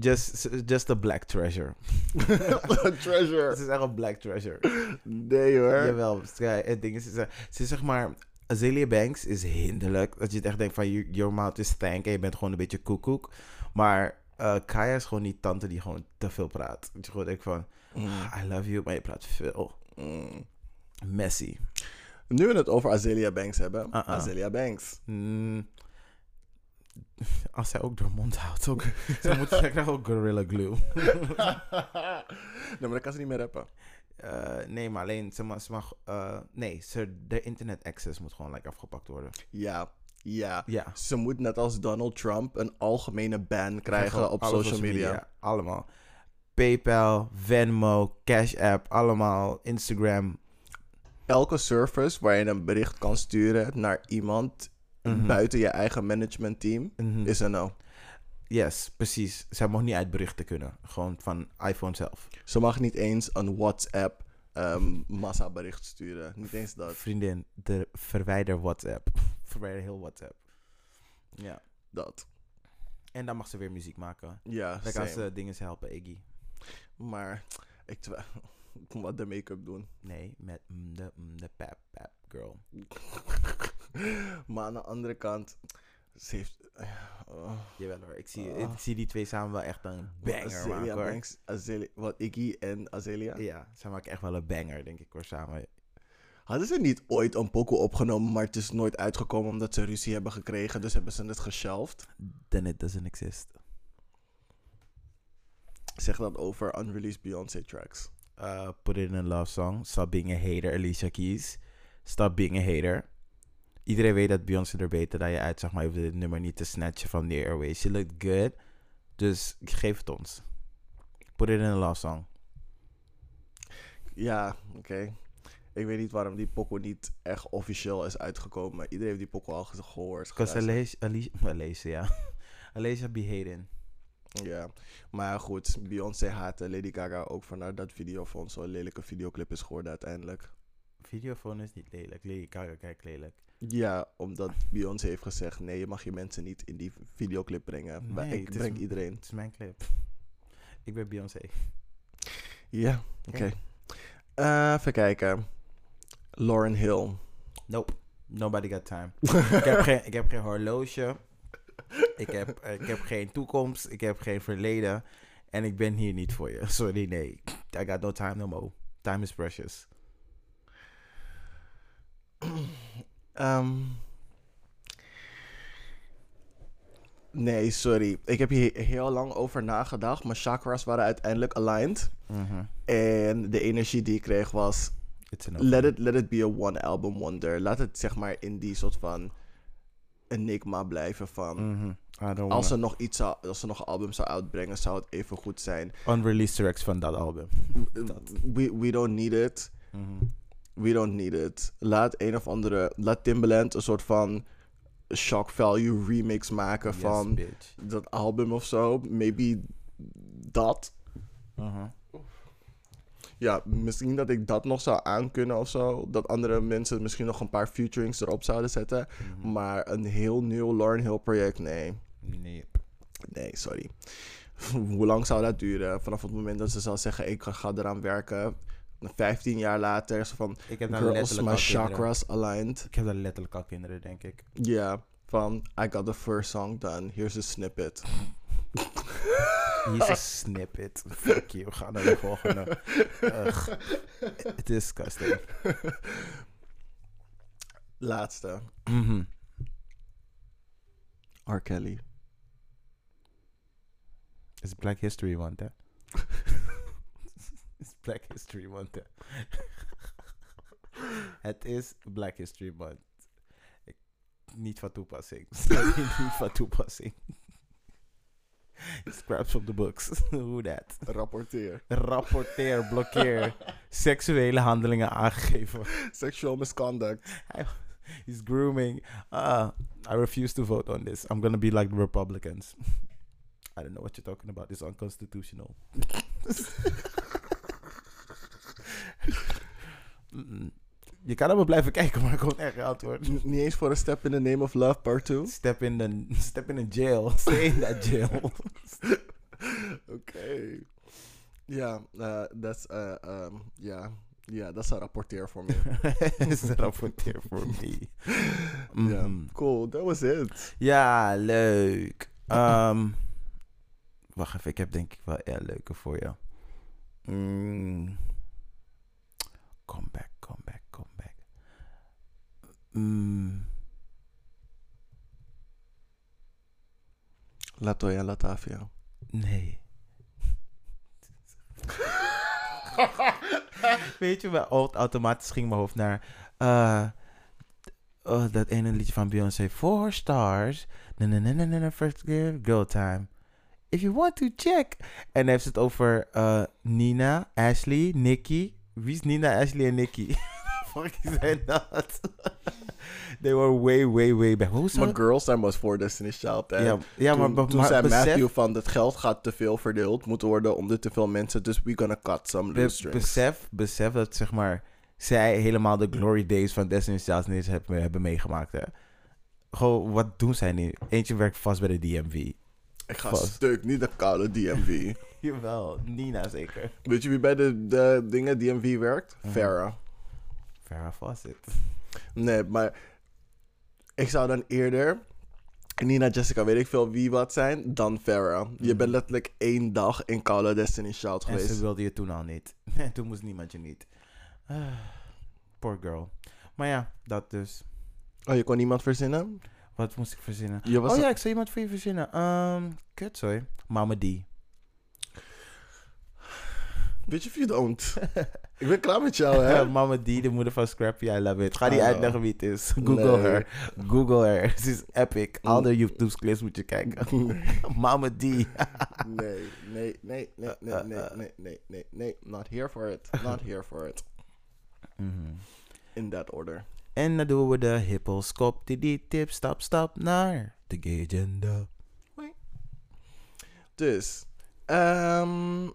just, just a black treasure. Treasure. Ze is echt een black treasure. Nee hoor. Jawel, het ding is, ze, ze is zeg maar... Azealia Banks is hinderlijk. Dat je het echt denkt van, you- your mouth is stank en je bent gewoon een beetje koekoek. Maar eh, Kaya is gewoon die tante die gewoon te veel praat. Dat je gewoon denkt van, Mm, I love you, maar je praat veel. mm. Messy. Nu we het over Azealia Banks hebben. Azealia Banks. Mm, als zij ook door mond houdt, ook, ze moet zij krijgt ook Gorilla Glue. nee, maar dan kan ze niet meer rappen. Eh, nee, maar alleen, ze mag, ze mag eh, nee, ze, de internet access moet gewoon like, afgepakt worden. Ja, ja. Ja. Ze moet net als Donald Trump een algemene ban krijgen op social media. Allemaal. PayPal, Venmo, Cash App, allemaal. Instagram. Elke service waar je een bericht kan sturen naar iemand Mhm. buiten je eigen managementteam Mhm. is een no. Yes, precies. Zij mag niet uit berichten kunnen. Gewoon van iPhone zelf. Ze mag niet eens een WhatsApp ehm massabericht sturen. Niet eens dat. Vriendin, de verwijder WhatsApp. verwijder heel WhatsApp. Ja. dat. En dan mag ze weer muziek maken. Ja, Dan kan ze dingen helpen, Iggy. Maar ik twijfel. Wat de make-up doen. Nee, met de, de pap pap girl. maar aan de andere kant, ze heeft. oh, Jawel hoor, ik zie, Ah. ik zie die twee samen wel echt een banger maken hoor. Banks, Azealia, wat Iggy en Azealia. Ja, ze maken echt wel een banger, denk ik hoor, samen. Hadden ze niet ooit een pokoe opgenomen, maar het is nooit uitgekomen omdat ze ruzie hebben gekregen, dus hebben ze het geshelved. Then it doesn't exist. Zeg dat over unreleased Beyoncé tracks. Uh, put it in a love song. Stop being a hater, Alicia Keys. Stop being a hater. Iedereen weet dat Beyoncé er beter dan je uit, zeg maar. Je hoeft dit nummer niet te snatchen van de airways. She looked good. Dus geef het ons. Put it in a love song. Ja, oké. Ik weet niet waarom die pokoe niet echt officieel is uitgekomen. maar Iedereen heeft die pokoe al ge- gehoord. Because. Alicia, Alicia, Alicia, ja. Alicia be hating. Ja, maar goed, Beyoncé haatte Lady Gaga ook vanuit dat videofonds zo'n lelijke videoclip is geworden uiteindelijk. Videofoon is niet lelijk. Lady Gaga kijkt lelijk. Ja, omdat Beyoncé heeft gezegd, nee, je mag je mensen niet in die videoclip brengen. maar Nee, ik het is breng m- iedereen. Het is mijn clip. Ik ben Beyoncé. Ja, oké. Oké. Eh, even kijken. Lauren Hill. Nope. Nobody got time. ik, heb geen, ik heb geen horloge. Ik heb, ik heb geen toekomst. Ik heb geen verleden. En ik ben hier niet voor je. Sorry, nee. I got no time no more. Time is precious. Ehm, nee, sorry. Ik heb hier heel lang over nagedacht. Mijn chakras waren uiteindelijk aligned. Mhm. En de energie die ik kreeg was... Let it, let it be a one album wonder. Laat het zeg maar in die soort van enigma blijven van... Mhm. Als er nog iets zou, als er nog een album zou uitbrengen, zou het even goed zijn. Unreleased tracks van dat album. We, we don't need it. Mhm. We don't need it. Laat een of andere. Laat Timbaland een soort van shock value remix maken Yes, van bitch. dat album of zo. Maybe dat. Mhm. Ja, misschien dat ik dat nog zou aankunnen of zo. Dat andere mensen misschien nog een paar featurings erop zouden zetten. Mhm. Maar een heel nieuw Lauren Hill project, nee. Nee. Nee, sorry. Hoe lang zou dat duren? Vanaf het moment dat ze zal zeggen, ik ga eraan werken. 15 jaar later, zo van, Ik heb girls, my kinderen. chakras aligned. Ik heb daar letterlijk al kinderen, denk ik. Ja, van, I got the first song done. Here's a snippet. Is een snippet. Fuck you. We gaan naar de volgende. Ugh. Is disgusting. Laatste. Mhm. R. Kelly. It's Black History Month, hè? Black History Month, hè? Het is Black History Month. Ik, niet van toepassing. Niet van toepassing. Scraps from the books. Who that? Rapporteer. Rapporteer, blokkeer. Seksuele handelingen aangegeven. Sexual misconduct. He's grooming. Uh, I refuse to vote on this. I'm gonna be like the Republicans. I don't know what you're talking about. It's unconstitutional. Mm-mm. Je kan allemaal blijven kijken, maar ik komt echt antwoord. N- niet eens voor een Step in the Name of Love part 2? Step in the, step in the jail. Stay in that jail. Oké. Ja, eh, dat is, eh, ehm, ja, ja, dat is een rapporteer voor me. is een rapporteer voor me. Ja, Mhm. cool, that was it. Ja, leuk. Ehm, wacht even, ik heb denk ik wel een leuke voor je. Mm. Come back, come back, come back. Mm. Latoya Latavia. Nee. Weet je, hoofd automatisch ging mijn hoofd naar eh, oh, dat ene liedje van Beyoncé, Four Stars. Na na na na na first girl, girl time. If you want to check. En dan heeft ze het over eh, Nina, Ashley, Nikki. Wie is Nina, Ashley en Nikki? Fucking zijn dat? They were way, way, way back. Hoe Maar? Girls Time was voor Destiny's Child. En Ja, ja toen, maar, maar, toen zei besef- Matthew van het geld gaat te veel verdeeld moeten worden onder te veel mensen. Dus we gonna cut some Be- loose strings. besef, besef dat zeg maar zij helemaal de glory days van Destiny's Child niet hebben, hebben meegemaakt. Hè. Gewoon, wat doen zij nu? Eentje werkt vast bij de DMV. Ik ga vast. stuk, niet de koude DMV. Jawel, Nina zeker. Weet je wie bij de, de dingen DMV werkt? Mhm. Farrah. Farrah Fawcett. Nee, maar ik zou dan eerder Nina, Jessica, weet ik veel wie wat zijn, dan Farrah. Je Mhm. bent letterlijk één dag in koude Destiny's Child En geweest. ze wilde je toen al niet. toen moest niemand je niet. Ah, poor girl. Maar ja, dat dus. Oh, je kon niemand verzinnen? Wat moest ik verzinnen? Je was oh ja, ik zou iemand voor je verzinnen. Um, kut, sorry. Mama D. Bitch if you don't. ik ben klaar met jou, hè? Mama D, de moeder van Scrappy, I love it. Ga die know. uitleggen wie het is. Google Nee. haar. Google haar. Ze is epic. Al de Mm. YouTube clips moet je kijken. Mama D. nee, nee, nee, nee, nee, nee, nee, nee, nee, nee. Not here for it. Not here for it. Mhm. In that order. En dan doen we de hippelskop. Die die tip, stap, stap naar de gay agenda. Dus, ehm,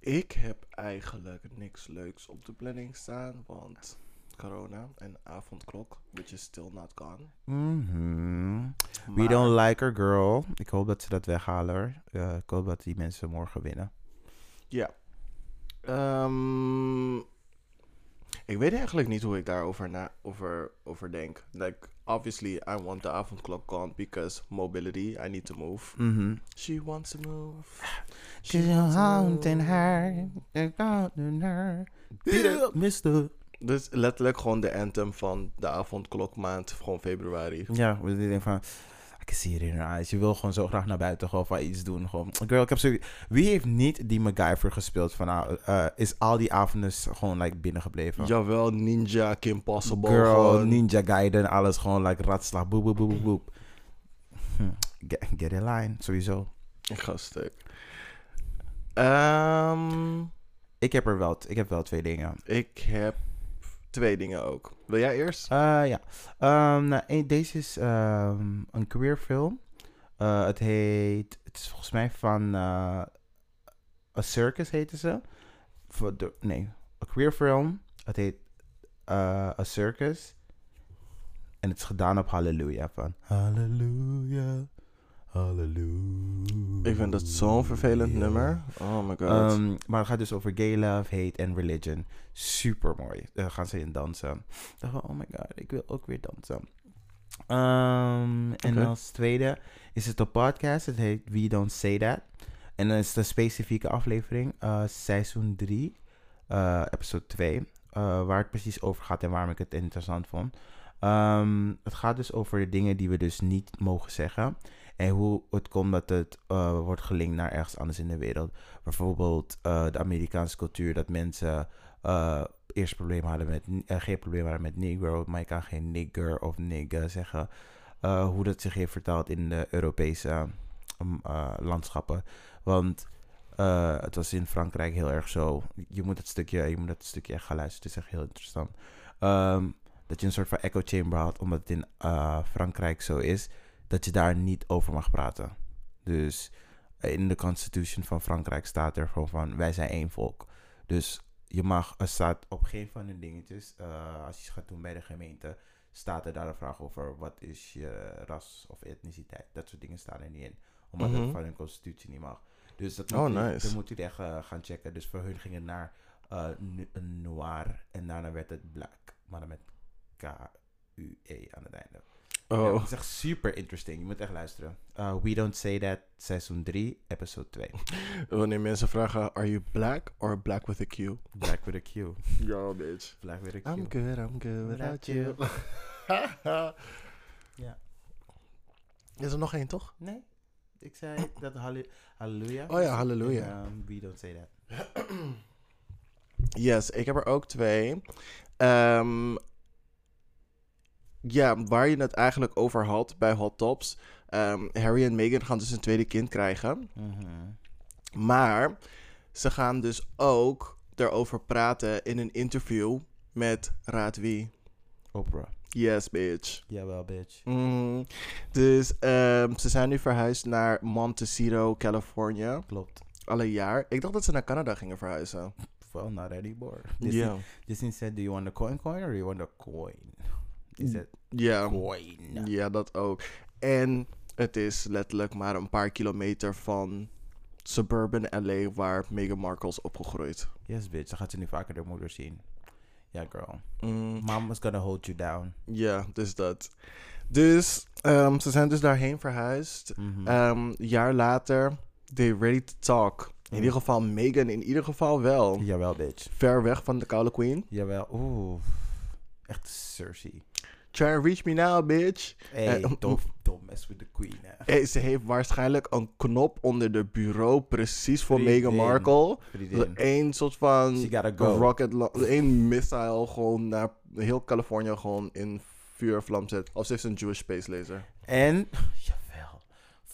ik heb eigenlijk niks leuks op de planning staan, want corona en avondklok, which is still not gone. Mhm. We don't like her girl. Ik hoop dat ze dat weghalen. Eh, ik hoop dat die mensen morgen winnen. Ja. Ehm, ik weet eigenlijk niet hoe ik daarover na, over, over denk. Like, obviously, I want the avondklok gone because mobility, I need to move. Mhm. She wants to move. She's haunting her. Haunting her. Beat it. Mister. Dus letterlijk gewoon de anthem van de avondklokmaand, gewoon februari. Ja, we denken van... Can see it in her eyes. Je wil gewoon zo graag naar buiten gewoon van iets doen. Gewoon, girl, ik heb zo... Wie heeft niet die MacGyver gespeeld van... eh, is al die avonden gewoon like, binnengebleven? Jawel, Ninja, Kim Possible. Girl, gewoon. Ninja Gaiden, alles gewoon like ratslag. Boep, boep, boep, boep, boep. Hm, Get, get in line, sowieso. Ik ga stuk. Ehm, Ik heb er wel, ik heb wel twee dingen. ik heb twee dingen ook. Wil jij eerst? Eh, ja. Ehm, nou, één- deze is ehm, een queer film. Eh, het heet, het is volgens mij van eh A Circus heette ze. Voor de, nee, een queer film. Het heet eh, A Circus. En het is gedaan op Hallelujah van Hallelujah, Hallelujah. Ik vind dat zo'n vervelend nummer. Oh my god. Ehm, maar het gaat dus over gay love, hate en religion. Super mooi. Daar gaan ze in dansen. Ik dacht oh my god, ik wil ook weer dansen. Ehm, en als tweede is het een podcast. Het heet We Don't Say That. En dan is het een specifieke aflevering. eh, seizoen 3, eh, episode 2. eh, waar het precies over gaat en waarom ik het interessant vond. Ehm, het gaat dus over de dingen die we dus niet mogen zeggen. En hoe het komt dat het eh, wordt gelinkt naar ergens anders in de wereld. Bijvoorbeeld eh, de Amerikaanse cultuur, dat mensen eh, eerst problemen hadden met, geen probleem hadden met negro, maar je kan geen nigger of nigga zeggen. Hoe dat zich heeft vertaald in de Europese eh, landschappen. Want het was in Frankrijk heel erg zo. Je moet het stukje, je moet dat stukje echt gaan luisteren. Het is echt heel interessant. Ehm, dat je een soort van echo chamber had, omdat het in Frankrijk zo is dat je daar niet over mag praten. Dus in de constitution van Frankrijk staat er gewoon van wij zijn één volk. Dus je mag, er staat op geen van de dingetjes, eh, als je het gaat doen bij de gemeente, staat er daar een vraag over wat is je ras of etniciteit. Dat soort dingen staan er niet in. Omdat Mhm. het van hun constitutie niet mag. Dus dat Oh, moet, je, nice. dat moet je echt eh, gaan checken. Dus voor hun ging het naar eh, een noir en daarna werd het black. Maar dan met K-U-E aan het einde. Ja, Oh, het is echt super interesting. Je moet echt luisteren. Uh, We Don't Say That, seizoen 3, episode 2. wanneer mensen vragen, are you black or black with a Q? Black with a Q. Yo, bitch. Black with a Q. I'm good, I'm good without you. Ja. Is er nog één, toch? Nee, ik zei dat halle- halleluja. Oh ja, halleluja. En, um, we Don't Say That. Yes, ik heb er ook twee. Ehm, ja, waar je het eigenlijk over had bij Hot Tops. Ehm, Harry en Meghan gaan dus een tweede kind krijgen. Mhm. Maar ze gaan dus ook erover praten in een interview met Raad Wie. Oprah. Yes, bitch. Jawel, bitch. Mhm. Dus ehm, ze zijn nu verhuisd naar Montecito, California. Klopt. Al een jaar. Ik dacht dat ze naar Canada gingen verhuizen. Well, not anymore. Disney, Disney said, do you want the coin coin or do you want the coin? Said, Ja. coin. Ja, dat ook. En het is letterlijk maar een paar kilometer van suburban LA waar Meghan Markle is opgegroeid. Yes, bitch. Dan gaat ze nu vaker de moeder zien. Ja, girl. Mm, Mama's gonna hold you down. Ja, dus dat. Dus ehm, ze zijn dus daarheen verhuisd. Mhm. Ehm, een jaar later, they ready to talk. In Mm. ieder geval Meghan, in ieder geval wel. Jawel, bitch. Ver weg van de koude queen. Jawel. Oeh. Echt Cersei. Try and reach me now, bitch. Hey, Eh, don't, don't mess with the queen, hè. Hey, ze heeft waarschijnlijk een knop onder de bureau precies voor. Meghan Markle. Eén soort van go. rocket, één missile gewoon naar heel Californië gewoon in vuur vlam zet. Of ze heeft een Jewish space laser. En,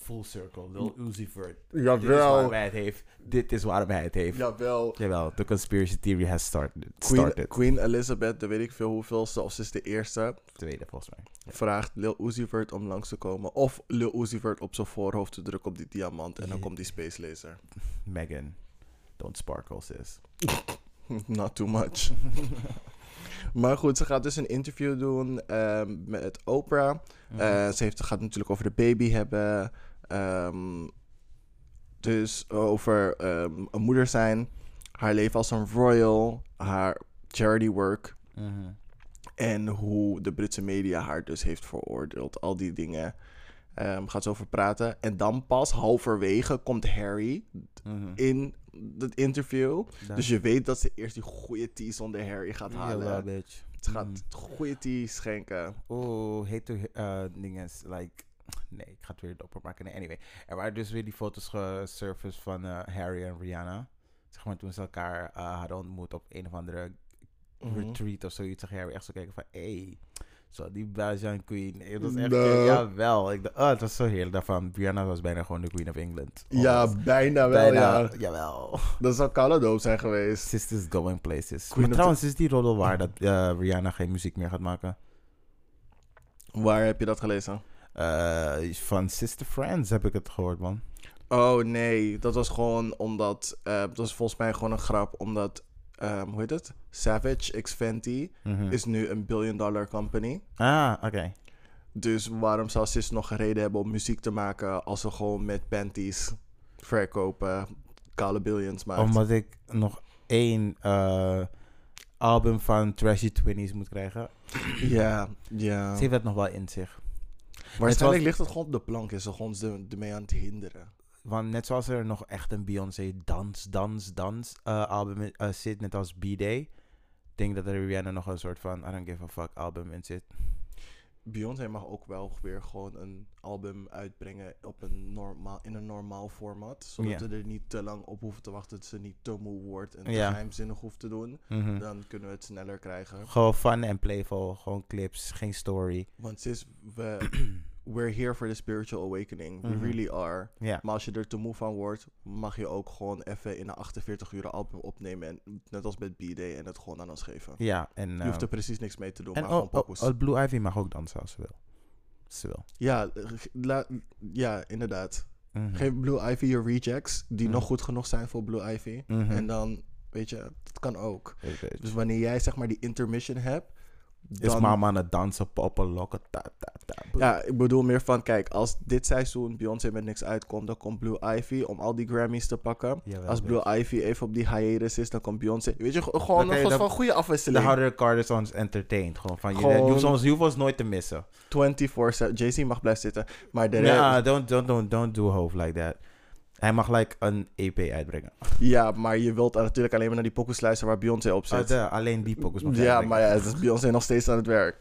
full circle, Lil Uzi Vert. Dit is Jawel. waarom hij het heeft. Dit is waarom hij het heeft. Jawel. Jawel, the conspiracy theory has started. Queen, started. Queen Elizabeth, de weet ik veel hoeveelste, of ze is de eerste, Tweede, volgens mij. vraagt Lil Uzi Vert om langs te komen. Of Lil Uzi Vert op zijn voorhoofd te drukken op die diamant en dan komt die space laser. Megan, don't sparkle, sis. Not too much. maar goed, ze gaat dus een interview doen ehm, met Oprah. Eh, ze heeft, gaat natuurlijk over de baby hebben. Ehm, dus over ehm, een moeder zijn. Haar leven als een royal. Haar charity work. Mhm. En hoe de Britse media haar dus heeft veroordeeld. Al die dingen ehm, gaat ze over praten. En dan pas halverwege komt Harry Mhm. in het interview. Dan- Dus je weet dat ze eerst die goede tea zonder Harry gaat halen. Jawel, bitch. Ze gaat Mhm. goede tea schenken. Oh, hate to uh, dinges, like... Nee, ik ga het weer opmaken. Nee, anyway. Er waren dus weer die foto's gesurfaced van eh, Harry en Rihanna. Zeg maar toen ze elkaar eh, hadden ontmoet op een of andere Mhm. retreat of zoiets. Zag Harry echt zo kijken van, hey, zo die Belgian queen. Het was echt, No. jawel. Ik dacht, oh, het was zo heerlijk daarvan. Rihanna was bijna gewoon de queen of England. Ja, bijna wel, bijna, ja. jawel. Dat zou Calado zijn geweest. Sisters going places. Queen maar trouwens, is die roddel waar dat eh, Rihanna geen muziek meer gaat maken? Waar heb je dat gelezen? Eh, van Sister Friends heb ik het gehoord, man. Oh nee, dat was gewoon omdat... eh, dat was volgens mij gewoon een grap, omdat... ehm, hoe heet het? Savage X Fenty Mhm. is nu een billion dollar company. Ah, oké. Dus waarom zou Sis nog een reden hebben om muziek te maken... als ze gewoon met panties verkopen kale billions maakt? Omdat ik nog één eh, album van Trashy Twinnies moet krijgen. Ja, ja. Ze heeft dat nog wel in zich. Waarschijnlijk was- ligt het gewoon op de plank. Is ze gewoon ze ermee aan het hinderen. Want net zoals er nog echt een Beyoncé dans, dans, dans eh, album in- eh, zit, net als B-Day. Ik denk dat er Rihanna nog een soort van I don't give a fuck album in zit. Beyoncé mag ook wel weer gewoon een album uitbrengen op een normaal, in een normaal format. Zodat we er niet te lang op hoeven te wachten dat ze niet te moe wordt en te Ja. geheimzinnig hoeft te doen. Mhm. Dan kunnen we het sneller krijgen. Gewoon fun en playful, gewoon clips, geen story. Want sinds we, we're here for the spiritual awakening. We Mhm. really are. Maar als je er te moe van wordt, mag je ook gewoon even in een 48 uur album opnemen. En, net als met B-Day en het gewoon aan ons geven. Ja, en, Je hoeft er precies niks mee te doen, en maar oh, gewoon oh, oh, Blue Ivy mag ook dansen als ze wil. Als ze wil. Ja, la- ja, inderdaad. Mhm. Geef Blue Ivy je rejects die Mhm. nog goed genoeg zijn voor Blue Ivy. Mhm. En dan Weet je, dat kan ook. Dus wanneer jij zeg maar die intermission hebt, Is dan... mama aan het dansen, poppen, lokken, ta, ta, ta. Ja, ik bedoel meer van, kijk, als dit seizoen Beyoncé met niks uitkomt, dan komt Blue Ivy om al die Grammys te pakken. Jawel, als. Blue Ivy even op die hiatus is, dan komt Beyoncé. Weet je, ge- gewoon Oké, een soort dan- van goede afwisseling. de Carters ons entertained. Gewoon van, je, Gewoon- je hoeft ons, je hoeft ons nooit te missen. 24-7. Jay-Z mag blijven zitten. Maar de Ja, rest- don't, don't, don't, don't do hoofd like that. Hij mag like een EP uitbrengen. ja, maar je wilt natuurlijk alleen maar naar die pokus luisteren waar Beyoncé op zit. Ah, de- alleen die pokus mag ja, uitbrengen. maar ja, het is Beyoncé nog steeds aan het werk.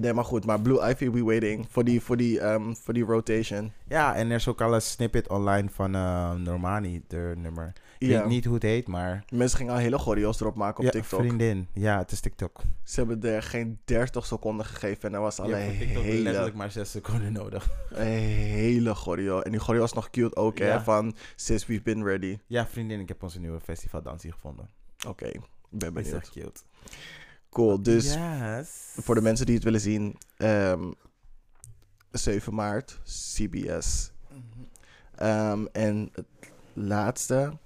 Nee, maar goed. Maar Blue Ivy, we waiting voor die, voor die, ehm, voor die rotation. Ja, en er is ook al een snippet online van eh, Normani, de nummer. Ik Ja. weet niet hoe het heet, maar... Mensen gingen al hele choreo's erop maken op ja, TikTok. vriendin. Ja, het is TikTok. Ze hebben er geen 30 seconden gegeven en er was al Je een hebt voor TikTok hele, letterlijk maar 6 seconden nodig. een hele choreo. En die choreo is nog cute ook, hè? Ja. Van Sis, we've been ready. Ja, vriendin, ik heb onze nieuwe festivaldansie gevonden. Oké, ik ben Is benieuwd. echt cute. Cool, dus Yes. voor de mensen die het willen zien, ehm 7 maart, CBS. Ehm, en het laatste,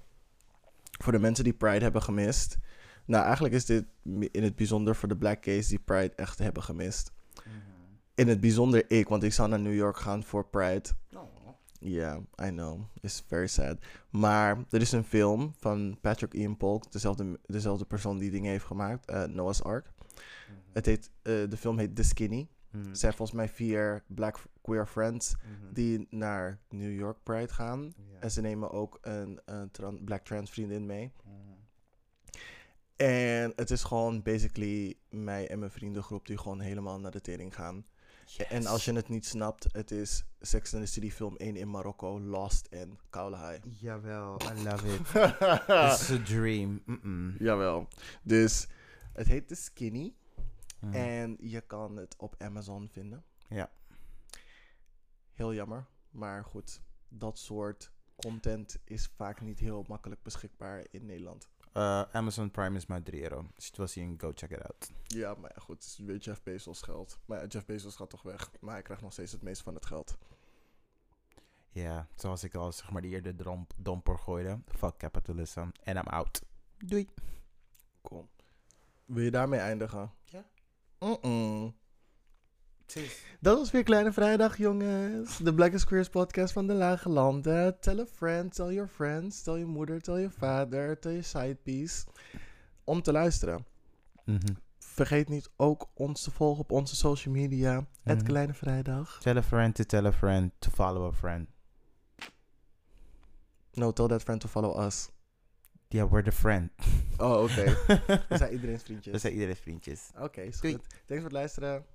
voor de mensen die Pride hebben gemist. Nou, eigenlijk is dit in het bijzonder voor de Black Gays die Pride echt hebben gemist. In het bijzonder ik, want ik zou naar New York gaan voor Pride. Ja, I know. It's very sad. Maar er is een film van Patrick Ian Polk, dezelfde, dezelfde persoon die dingen heeft gemaakt, eh, Noah's Ark. Het heet, eh, de film heet The Skinny. Mhm. Er zijn volgens mij vier black queer friends Mhm. die naar New York Pride gaan. En ze nemen ook een, een tran- black trans vriendin mee. Mhm. En het is gewoon basically mij en mijn vriendengroep die gewoon helemaal naar de tering gaan. En als je het niet snapt, het is Sex and the City film 1 in Marokko, Lost en Kaulahai. Jawel, I love it. It's a dream. Jawel. Dus het heet The Skinny. Mhm. En je kan het op Amazon vinden. Ja. Heel jammer. Maar goed, dat soort content is vaak niet heel makkelijk beschikbaar in Nederland. Eh, Amazon Prime is maar 3 euro. Als je het wil zien, go check it out. Ja, maar ja, goed, het is weer Jeff Bezos geld. Maar ja, Jeff Bezos gaat toch weg. Maar hij krijgt nog steeds het meeste van het geld. Ja, zoals ik al zeg maar die eerder domper gooide. Fuck capitalism. En I'm out. Doei. Cool. Wil je daarmee eindigen? Ja. Mm-mm. Dat was weer Kleine Vrijdag, jongens. De Black is Queers podcast van de Lage Landen. Tell a friend, tell your friends, tell je moeder, tell je vader, tell je sidepiece. Om te luisteren. Mhm. Vergeet niet ook ons te volgen op onze social media. Het Mhm. Kleine Vrijdag. Tell a friend to tell a friend to follow a friend. No, tell that friend to follow us. Yeah, we're the friend. Oh, oké. We zijn iedereen's vriendjes. We zijn iedereen vriendjes. Oké, is Doei. goed. Thanks voor het luisteren.